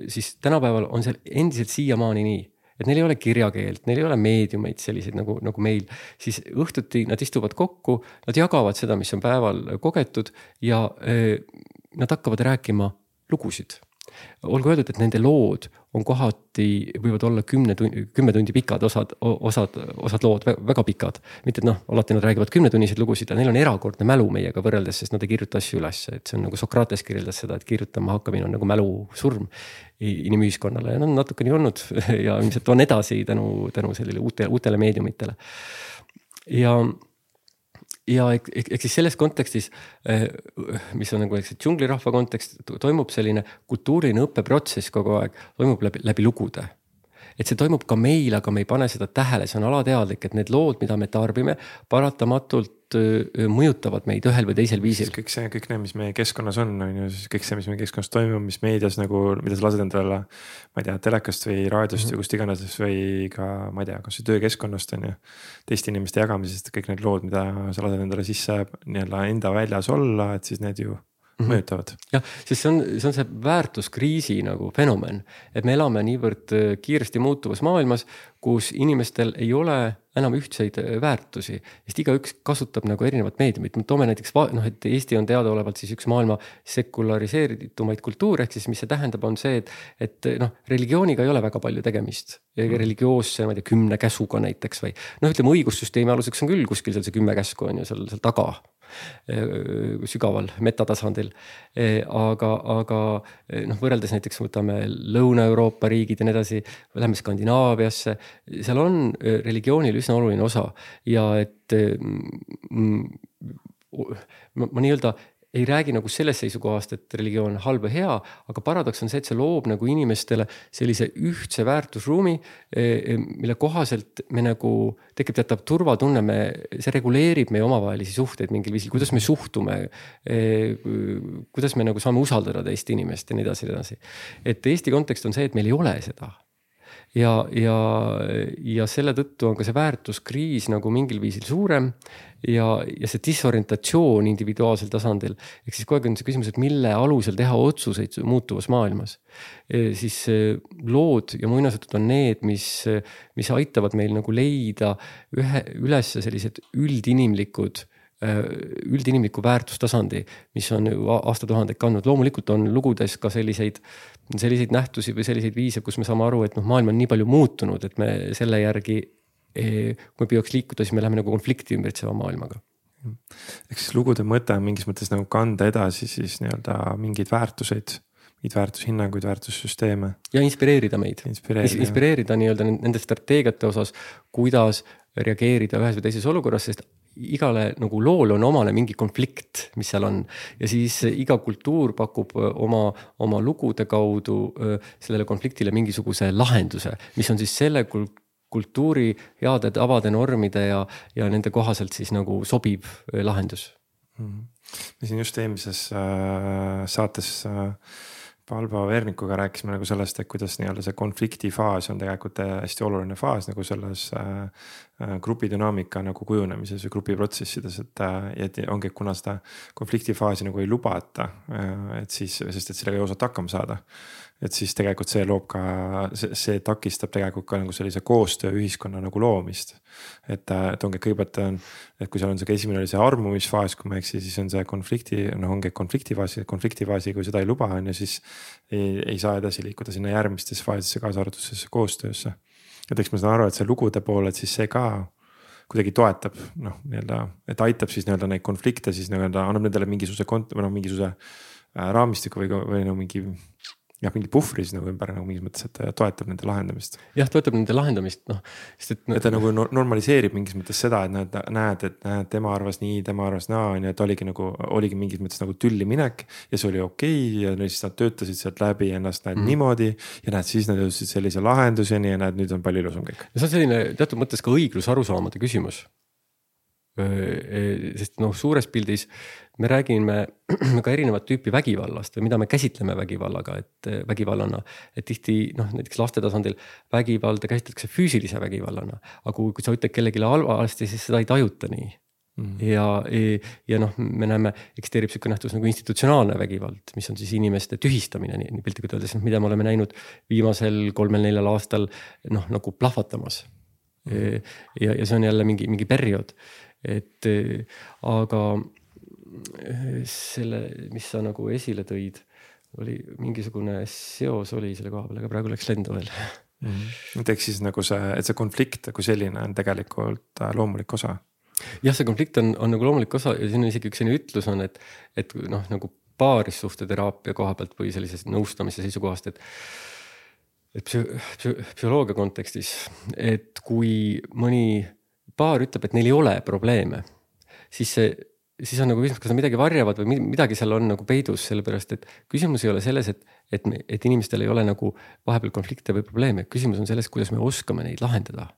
siis tänapäeval on seal endiselt siiamaani nii et neil ei ole kirjakeelt, neil ei ole meediumeid selliseid nagu, nagu meil, siis õhtuti nad istuvad kokku, nad jagavad seda, mis on päeval kogetud ja öö, nad hakkavad rääkima lugusid olgu öeldud, et nende lood on kohati, võivad olla kümne tundi, kümme tundi pikad, osad, osad, osad lood väga pikad. mitte, et noh, alati nad räägivad kümnetunniseid lugusid ja neil on erakordne mälu meiega võrreldes, sest nad ei kirjuta asju ülesse, et see on nagu Sokrates kirjeldas seda, et kirjutama hakkamine on nagu mälusurm inimühiskonnale ja on natuke nii olnud ja ilmselt on edasi tänu, tänu sellele uute, uutele meediumitele. ja ja ehk, ehk siis selles kontekstis, eh, mis on nagu eks džunglirahva kontekst, toimub selline kultuuriline õppeprotsess kogu aeg, toimub läbi, läbi lugude. Et see toimub ka meil, aga me ei pane seda tähele, see on alateadlik, et need lood, mida me tarbime, paratamatult mõjutavad meid ühel või teisel viisil. kõik see, kõik need, mis meie keskkonnas on, on ju, siis kõik see, mis meie keskkonnas toimub, mis meedias nagu, mida sa lased endale. ma ei tea, telekast või raadiost mm -hmm. või kust iganes või ka, ma ei tea, kasvõi töökeskkonnast on ju. teiste inimeste jagamisest, kõik need lood, mida sa lased endale sisse nii-öelda enda väljas olla, et siis need ju mm -hmm. mõjutavad. jah, sest see on, see on see väärtuskriisi nagu fenomen, et me elame niivõrd äh, kiiresti muutuvas maailmas, kus inimestel ei ole enam ühtseid äh, väärtusi, sest igaüks kasutab nagu erinevat meediumit, toome näiteks noh, et Eesti on teadaolevalt siis üks maailma sekulariseeritumaid kultuure, ehk siis mis see tähendab, on see, et, et noh, religiooniga ei ole väga palju tegemist mm. religioosse, ma ei tea, kümne käsuga näiteks või noh, ütleme õigussüsteemi aluseks on küll kuskil seal see kümme käsku on ju seal, seal taga Äh, sügaval metatasandil. Äh, aga, aga äh, noh, võrreldes näiteks võtame Lõuna-Euroopa riigid ja nii edasi, läheme Skandinaaviasse, seal on religioonil üsna oluline osa ja et ma, ma nii-öelda ei räägi nagu sellest seisukohast, et religioon on halb või hea, aga paradoks on see, et see loob nagu inimestele sellise ühtse väärtusruumi, e, e, mille kohaselt me nagu, tekib teatav turvatunne, me, see reguleerib meie omavahelisi suhteid mingil viisil, kuidas me suhtume. E, kuidas me nagu saame usaldada teist inimest ja nii edasi ja nii edasi. et Eesti kontekst on see, et meil ei ole seda ja, ja, ja selle tõttu on ka see väärtuskriis nagu mingil viisil suurem ja, ja see disorientatsioon individuaalsel tasandil. ehk siis kogu aeg on see küsimus, et mille alusel teha otsuseid muutuvas maailmas e,. siis lood ja muinasjutud on need, mis, mis aitavad meil nagu leida ühe, üles sellised üldinimlikud üldinimliku väärtustasandi, mis on ju aastatuhandeid kandnud, loomulikult on lugudes ka selliseid selliseid nähtusi või selliseid viise, kus me saame aru, et noh, maailm on nii palju muutunud, et me selle järgi, eh, kui püüaks liikuda, siis me läheme nagu konflikti ümbritseva maailmaga. Ehk siis lugude mõte on mingis mõttes nagu kanda edasi siis nii-öelda mingeid väärtuseid, mingeid väärtushinnanguid, väärtussüsteeme. ja inspireerida meid, inspireerida, inspireerida nii-öelda nende strateegiate osas, kuidas reageerida ühes või teises olukorras, sest igale nagu loole on omane mingi konflikt, mis seal on ja siis iga kultuur pakub oma, oma lugude kaudu sellele konfliktile mingisuguse lahenduse, mis on siis selle kultuuri heade tavade, normide ja, ja nende kohaselt siis nagu sobiv lahendus mm. -hmm. me siin just eelmises äh, saates äh, Palva Vernikuga rääkisime nagu sellest, et kuidas nii-öelda see konflikti faas on tegelikult hästi oluline faas nagu selles äh, äh grupi dünaamika nagu kujunemises või grupiprotsessides, et, äh, et ongi, kuna seda konflikti faasi nagu ei lubata, äh, et siis, sest et sellega ei osata hakkama saada et siis tegelikult see loob ka, see, takistab tegelikult ka nagu sellise koostööühiskonna nagu loomist. et, et ongi kõigepealt on, et kui seal on see esimene oli see armumisfaas, kui ma ei eksi, siis on see konflikti, noh ongi konfliktifaas, konfliktifaasi, kui seda ei luba, on ju, siis. ei, ei saa edasi liikuda sinna järgmistesse faasidesse, kaasa arvatud sellesse koostöösse. et eks ma saan aru, et see lugude pool, et siis see ka kuidagi toetab noh, nii-öelda, et aitab siis nii-öelda neid konflikte siis nii-öelda annab nendele mingisuguse kont- või noh, mingisuguse äh, raamistiku või, või no mingi jah, mingi puhvri siis nagu ümber nagu mingis mõttes, et toetab nende lahendamist. jah, toetab nende lahendamist, noh, sest et. et ta nagu normaliseerib mingis mõttes seda, et näed, näed, et näed, tema arvas nii, tema arvas naa, on ju, et oligi nagu, oligi mingis mõttes nagu tülli minek. ja see oli okei okay, ja siis nad töötasid sealt läbi ennast näed mm. niimoodi ja näed, siis nad jõudsid sellise lahenduseni ja näed, nüüd on palju ilusam kõik. ja see on selline teatud mõttes ka õiglusarusaamade küsimus sest noh, suures pildis me räägime ka erinevat tüüpi vägivallast või mida me käsitleme vägivallaga, et vägivallana. et tihti noh, näiteks laste tasandil vägivalda käsitletakse füüsilise vägivallana, aga kui, kui sa ütled kellelegi halvasti, siis seda ei tajuta nii Mm ja, ja noh, me näeme, eksisteerib sihuke nähtus nagu institutsionaalne vägivald, mis on siis inimeste tühistamine, nii, piltlikult öeldes, noh, mida me oleme näinud viimasel kolmel-neljal aastal noh, nagu plahvatamas mm. ja, ja see on jälle mingi, mingi periood, et aga selle, mis sa nagu esile tõid, oli mingisugune seos oli selle koha peal, aga praegu läks lendu veel mm. -hmm. et ehk siis nagu see, et see konflikt kui selline on tegelikult äh, loomulik osa. jah, see konflikt on, on nagu loomulik osa ja siin on isegi üks selline ütlus on, et, et noh, nagu paarissuhte teraapia koha pealt või sellisest nõustamise seisukohast, et et psü-, psü-, psühholoogia kontekstis, et kui mõni paar ütleb, et neil ei ole probleeme, siis see siis on nagu küsimus, kas nad midagi varjavad või midagi seal on nagu peidus, sellepärast et küsimus ei ole selles, et, et, et inimestel ei ole nagu vahepeal konflikte või probleeme, küsimus on selles, kuidas me oskame neid lahendada.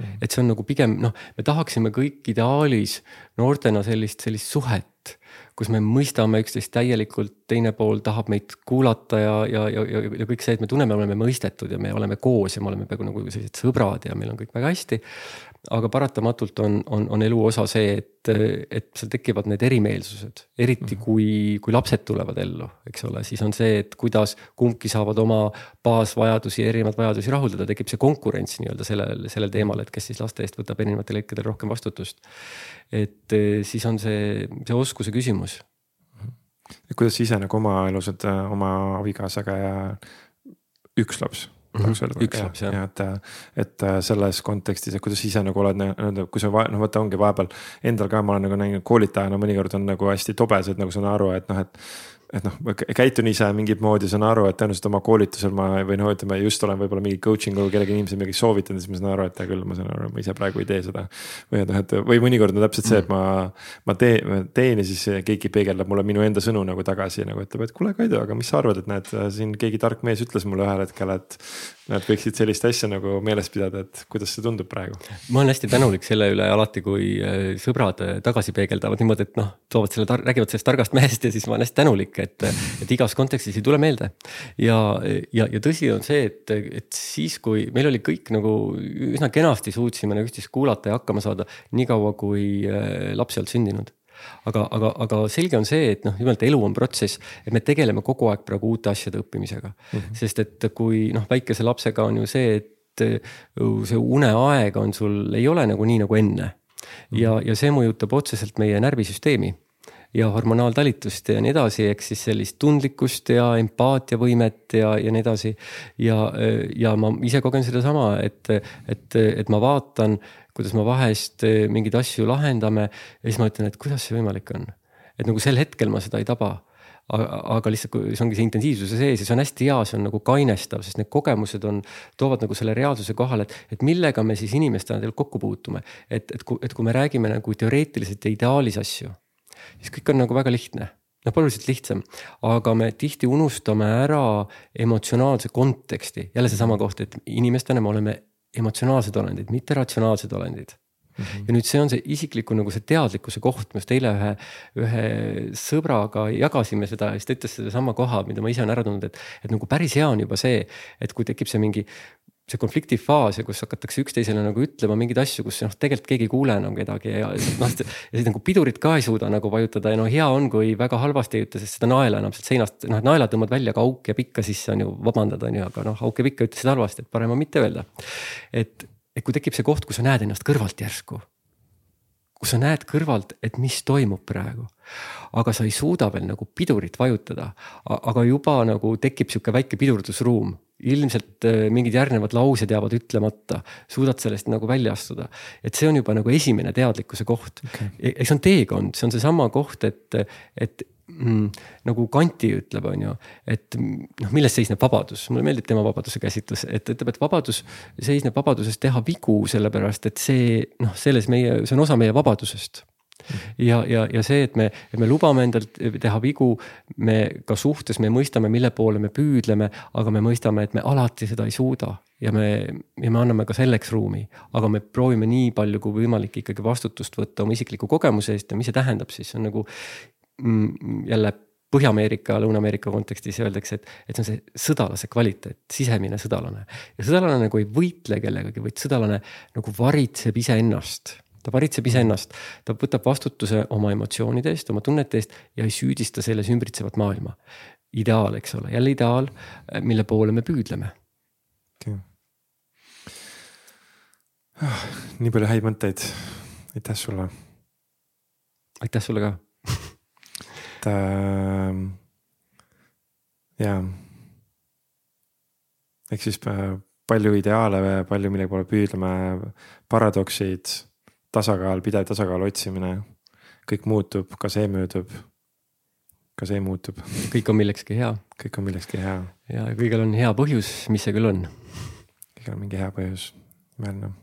Mm.. et see on nagu pigem noh, me tahaksime kõik ideaalis noortena sellist, sellist suhet, kus me mõistame üksteist täielikult, teine pool tahab meid kuulata ja, ja, ja, ja, ja kõik see, et me tunneme, oleme mõistetud ja me oleme koos ja me oleme peaaegu nagu sellised sõbrad ja meil on kõik väga hästi aga paratamatult on, on, on elu osa see, et, et seal tekivad need erimeelsused, eriti mhm. kui, kui lapsed tulevad ellu, eks ole, siis on see, et kuidas kumbki saavad oma baasvajadusi, erinevaid vajadusi rahuldada, tekib see konkurents nii-öelda sellel, sellel teemal, et kes siis laste eest võtab erinevatel hetkedel rohkem vastutust. et eh, siis on see, see oskuse küsimus. kuidas sa ise nagu oma elus, et oma abikaasaga ja üks laps tahaks öelda. üks laps jah. et, et selles kontekstis, et kuidas ise nagu oled nii-öelda, kui sa noh, vaata ongi vahepeal endal ka ma olen nagu näinud koolitajana mõnikord on nagu hästi tobesed, nagu saan aru, et noh, et et noh, käitun ise mingit moodi, saan aru, et tõenäoliselt oma koolitusel ma või noh, ütleme just olen võib-olla mingi coaching ul kellelegi inimesele midagi soovitanud, siis ma saan aru, et hea küll, ma saan aru, ma ise praegu ei tee seda. või noh, et või mõnikord on täpselt see, et ma, ma teen, teen ja siis keegi peegeldab mulle minu enda sõnu nagu tagasi nagu ütleb, et kuule Kaido, aga mis sa arvad, et näed, siin keegi tark mees ütles mulle ühel hetkel, et. Nad võiksid sellist asja nagu meeles pidada, et kuidas see tundub praegu. ma olen hästi tänulik selle üle alati, kui äh, sõbrad tagasi peegeldavad niimoodi, et noh, toovad selle, räägivad sellest targast mehest ja siis ma olen hästi tänulik, et, et igas kontekstis ei tule meelde. ja, ja, ja tõsi on see, et, et siis, kui meil oli kõik nagu üsna kenasti suutsime nagu üksteist kuulata ja hakkama saada, niikaua kui äh, laps ei olnud sündinud aga, aga, aga selge on see, et noh, nimelt elu on protsess, et me tegeleme kogu aeg praegu uute asjade õppimisega mm. -hmm. sest et kui noh, väikese lapsega on ju see, et äh, see uneaeg on sul, ei ole nagu nii nagu enne. Ja, ja see mõjutab otseselt meie närvisüsteemi ja hormonaaltalitust ja nii edasi, ehk siis sellist tundlikkust ja empaatiavõimet ja, ja nii edasi. ja, ja ma ise kogen sedasama, et, et, et ma vaatan, kuidas me vahest mingeid asju lahendame ja siis ma ütlen, et kuidas see võimalik on. et nagu sel hetkel ma seda ei taba aga lihtsalt, kui see ongi see intensiivsuse sees ja see on hästi hea, see on nagu kainestav, sest need kogemused on, toovad nagu selle reaalsuse kohale, et, et millega me siis inimestena tegelikult kokku puutume. et, et kui, et kui me räägime nagu teoreetiliselt ja ideaalis asju siis kõik on nagu väga lihtne noh, oluliselt lihtsam, aga me tihti unustame ära emotsionaalse konteksti, jälle seesama koht, et inimestena me oleme emotsionaalsed olendid, mitte ratsionaalsed olendid. Mm -hmm. ja nüüd see on see isikliku nagu see teadlikkuse koht, me just eile ühe, ühe sõbraga jagasime seda ja siis ta ütles sedasama koha, mida ma ise olen ära tundnud, et, et nagu päris hea on juba see, et kui tekib see mingi see konflikti faas ja kus hakatakse üksteisele nagu ütlema mingeid asju, kus noh, tegelikult keegi ei kuule enam kedagi ja noh, ja siis nagu pidurit ka ei suuda nagu vajutada ja no hea on, kui väga halvasti ei ütle, sest seda naela enam sealt seinast, noh, naela tõmbad välja, aga auk jääb ikka sisse, on ju, vabandad, on ju, aga noh, auk jääb ikka, ütlesid halvasti, et parem on mitte öelda. et, et kui tekib see koht, kus sa näed ennast kõrvalt järsku kus sa näed kõrvalt, et mis toimub praegu. aga sa ei suuda veel nagu pidurit vajutada, aga juba nagu tekib sihuke väike pidurdusruum ilmselt äh, mingid järgnevad laused jäävad ütlemata, suudad sellest nagu välja astuda. et see on juba nagu esimene teadlikkuse koht. Okay.. eks see on teekond, see on seesama koht, et, et mm, nagu Kanti ütleb, on ju, et noh, milles seisneb vabadus, mulle meeldib tema vabaduse käsitlus, et ütleb, et vabadus seisneb vabaduses teha vigu, sellepärast et see noh, selles meie, see on osa meie vabadusest ja, ja, ja see, et me, me lubame endalt teha vigu, me ka suhtes, me mõistame, mille poole me püüdleme, aga me mõistame, et me alati seda ei suuda. Ja me, ja me anname ka selleks ruumi, aga me proovime nii palju kui võimalik ikkagi vastutust võtta oma isikliku kogemuse eest. Ja mis see tähendab siis, see on nagu mm, jälle Põhja-Ameerika, Lõuna-Ameerika kontekstis öeldakse, et, et see on see sõdalase kvaliteet, sisemine sõdalane. ja sõdalane nagu ei võitle kellegagi, vaid sõdalane nagu varitseb iseennast ta varitseb iseennast, ta võtab vastutuse oma emotsioonide eest, oma tunnete eest ja ei süüdista selles ümbritsevat maailma. ideaal, eks ole, jälle ideaal, mille poole me püüdleme. Ah, nii palju häid mõtteid, aitäh sulle. aitäh sulle ka et äh, jaa. ehk siis äh, palju ideaale, palju mille poole püüdleme, paradoksid tasakaal, pidev tasakaalu otsimine. kõik muutub, ka see möödub. ka see muutub. kõik on millekski hea. kõik on millekski hea. ja kõigil on hea põhjus, mis see küll on. kõigil on mingi hea põhjus, imeline.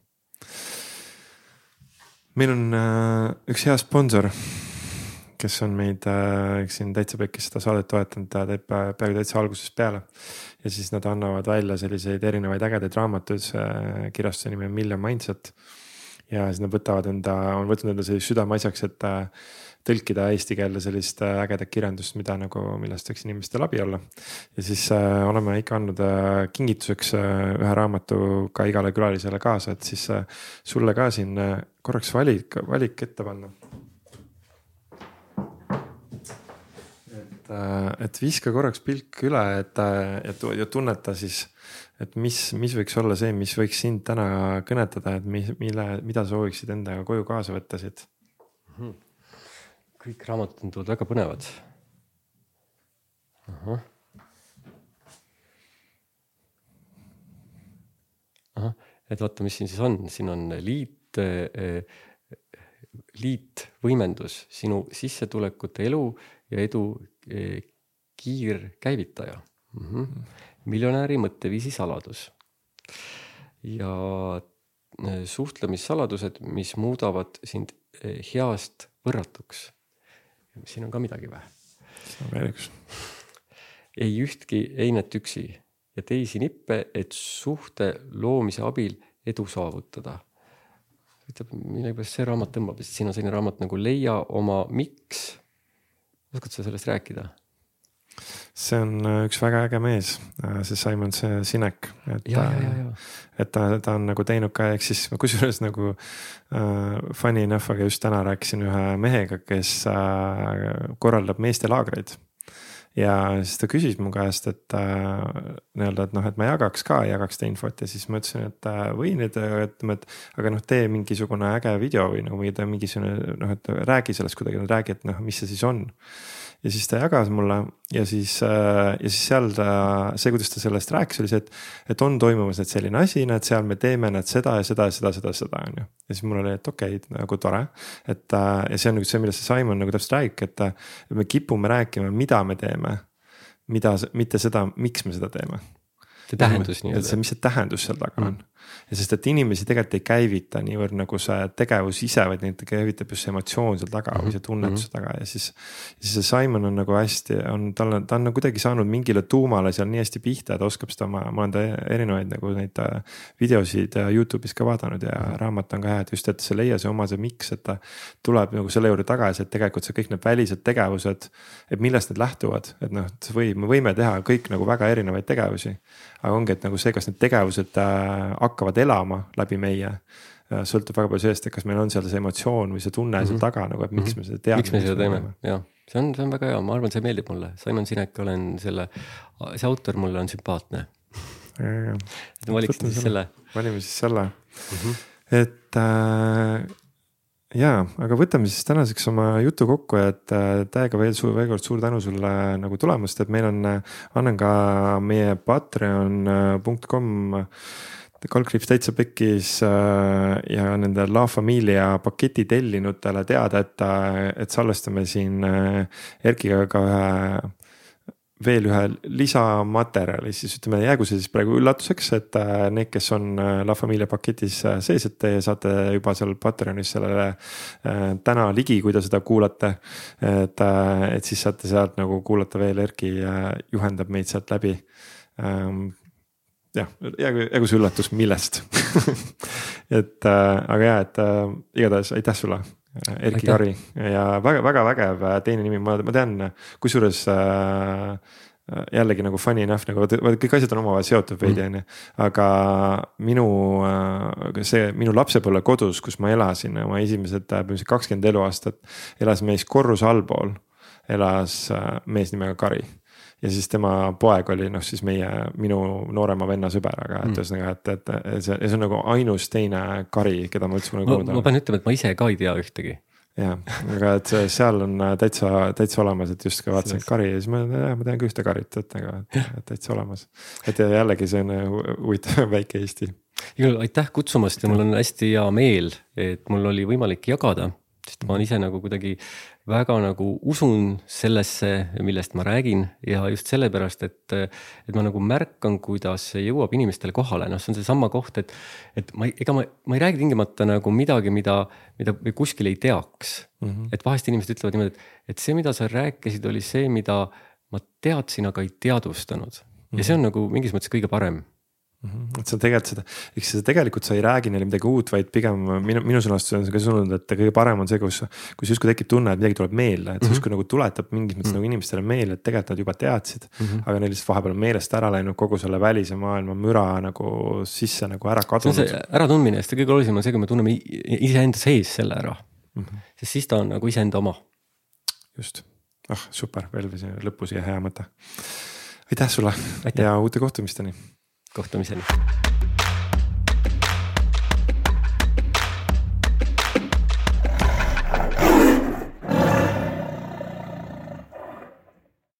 meil on äh, üks hea sponsor kes on meid äh, siin Täitsa Pekkis seda saadet toetanud, ta teeb äh, peaaegu täitsa algusest peale. ja siis nad annavad välja selliseid erinevaid ägedaid raamatuid, kirjastuse nimi on Million Mindset. Ja siis nad võtavad enda, on võtnud enda sellise südameasjaks, et tõlkida eesti keelde sellist ägedat kirjandust, mida nagu, millest võiks inimestel abi olla. ja siis äh, oleme ikka andnud äh, kingituseks äh, ühe raamatu ka igale külalisele kaasa, et siis äh, sulle ka siin äh, korraks valik, valik ette panna et, äh, et viska korraks pilk üle, et, äh, et ja tunneta siis, et mis, mis võiks olla see, mis võiks sind täna kõnetada, et mis, mille, mida sooviksid endaga koju kaasa võtta siit? -hmm. kõik raamatud tunduvad väga põnevad. ahah. ahah, et vaata, mis siin siis on, siin on liit eh, liitvõimendus, sinu sissetulekute, elu ja edu Eh, kiirkäivitaja mm. -hmm. Miljonäri mõtteviisi saladus ja eh, suhtlemissaladused, mis muudavad sind eh, heast võrratuks. siin on ka midagi või? veel üks. ei ühtki einet üksi ja teisi nippe, et suhte loomise abil edu saavutada. ütleb millegipärast see raamat tõmbab, sest siin on selline raamat nagu Leia oma miks oskad sa sellest rääkida? See on äh, üks väga äge mees, äh, see Simon Sinek, et. et ta, ta on nagu teinud ka, ehk siis kusjuures nagu uh, funny enough, aga just täna rääkisin ühe mehega, kes uh, korraldab meestelaagreid ja siis ta küsis mu käest, et äh, nii-öelda, et noh, et ma jagaks ka, jagaks seda infot ja siis ma ütlesin, et äh, võin, et ütleme, et. aga noh, tee mingisugune äge video või nagu mingisugune noh, et räägi sellest kuidagi, räägi, et noh, mis see siis on ja siis ta jagas mulle ja siis, äh, ja siis seal ta, see, kuidas ta sellest rääkis, oli see, et. et on toimumas nüüd selline asi, näed, seal me teeme näed seda ja seda ja seda, seda, seda on ju. ja siis mul oli, et okei okay,, nagu tore. et äh, ja see on nagu see, millest see Simon nagu täpselt räägib, et me kipume rääkima, mida me teeme. mida, mitte seda, miks me seda teeme see tähendus nii-öelda. see, mis see tähendus seal taga on mm sest, et inimesi tegelikult ei käivita niivõrd nagu see tegevus ise, vaid neid käivitab just see emotsioon seal taga mm -hmm. või see tunnetus mm -hmm. taga ja siis. siis see Simon on nagu hästi, on tal ta on nagu kuidagi saanud mingile tuumale seal nii hästi pihta, et oskab seda oma, ma olen ta erinevaid nagu neid äh, videosid Youtube'is ka vaadanud ja mm -hmm. raamat on ka hea, et just, et see leia see oma see miks, et ta. tuleb nagu selle juurde tagasi, et tegelikult see kõik need välised tegevused, et millest need lähtuvad, et noh, või me võime teha kõik nagu väga erinevaid tegevusi. Aga ongi, et nagu see, kas need tegevused äh, hakkavad elama läbi meie äh, sõltub väga palju sellest, et kas meil on seal see emotsioon või see tunne mm -hmm. seal taga nagu, et miks mm -hmm. me seda teame. miks me seda teeme, jah, see on, see on väga hea, ma arvan, see meeldib mulle, Simon Sinek, olen selle, see autor mulle on sümpaatne. et ma valiksin siis selle. valime siis selle mm, -hmm. et äh, ja, aga võtame siis tänaseks oma jutu kokku, et äh, täiega veel suur, veel kord suur tänu sulle nagu tulemast, et meil on, äh, annan ka meie patreon.com äh, kaldkriips täitsa pekkis äh, ja nende La Familia paketi tellinutele teada, et, äh, et salvestame siin äh, Erkiga ka ühe veel ühe lisamaterjali, siis ütleme, jäägu see siis praegu üllatuseks, et need, kes on La Familia paketis sees, et te saate juba seal Patreonis sellele täna ligi, kui te seda kuulate. et, et siis saate sealt nagu kuulata veel, Erki juhendab meid sealt läbi ähm, jah, jäägu, jäägu see üllatus, millest et äh, aga ja, et äh, igatahes aitäh sulle. Erki Kari ja väga-väga vägev äh, teine nimi, ma, ma tean, kusjuures äh, jällegi nagu funny enough nagu vaata kõik asjad on omavahel seotud veidi mm. on ju. aga minu äh, see minu lapsepõlve kodus, kus ma elasin oma esimesed põhimõtteliselt kakskümmend eluaastat. elas mees korruse allpool, elas mees nimega Kari ja siis tema poeg oli noh, siis meie, minu noorema venna sõber, aga et mm. ühesõnaga, et, et, et see, see on nagu ainus teine kari, keda ma üldse kunagi kuulnud olen. ma pean ütlema, et ma ise ka ei tea ühtegi jah, aga et seal on täitsa, täitsa olemas, et just ka vaatasin kari ja siis ma, ma tean ka ühte karit, et nagu, et täitsa olemas. et jällegi see on huvitav väike Eesti. igal juhul aitäh kutsumast ja mul on hästi hea meel, et mul oli võimalik jagada sest ma ise nagu kuidagi väga nagu usun sellesse, millest ma räägin ja just sellepärast, et, et ma nagu märkan, kuidas see jõuab inimestele kohale, noh, see on seesama koht, et, et ma, ega ma, ma ei räägi tingimata nagu midagi, mida, mida me kuskil ei teaks mm. -hmm. et vahest inimesed ütlevad niimoodi, et, et see, mida sa rääkisid, oli see, mida ma teadsin, aga ei teadvustanud mm. -hmm. ja see on nagu mingis mõttes kõige parem Mhm. Et sa tegelikult seda, eks sa tegelikult sa ei räägi neile midagi uut, vaid pigem minu, minu sõnastus on see ka sõnum, et kõige parem on see, kus, kus justkui tekib tunne, et midagi tuleb meelde, et see mhm. justkui nagu tuletab mingis mõttes mm -hmm. nagu inimestele meelde, et tegelikult nad juba teadsid mm. -hmm. aga neil lihtsalt vahepeal on meelest ära läinud kogu selle välise maailma müra nagu sisse nagu ära kadunud. äratundmine, sest kõige olulisem on see, kui me tunneme iseenda sees selle ära mm. -hmm. sest siis ta on nagu iseenda oma. just, ah super, veel lõppu siia hea mõte. aitäh sulle aitäh. ja uute kohtumisteni kohtumiseni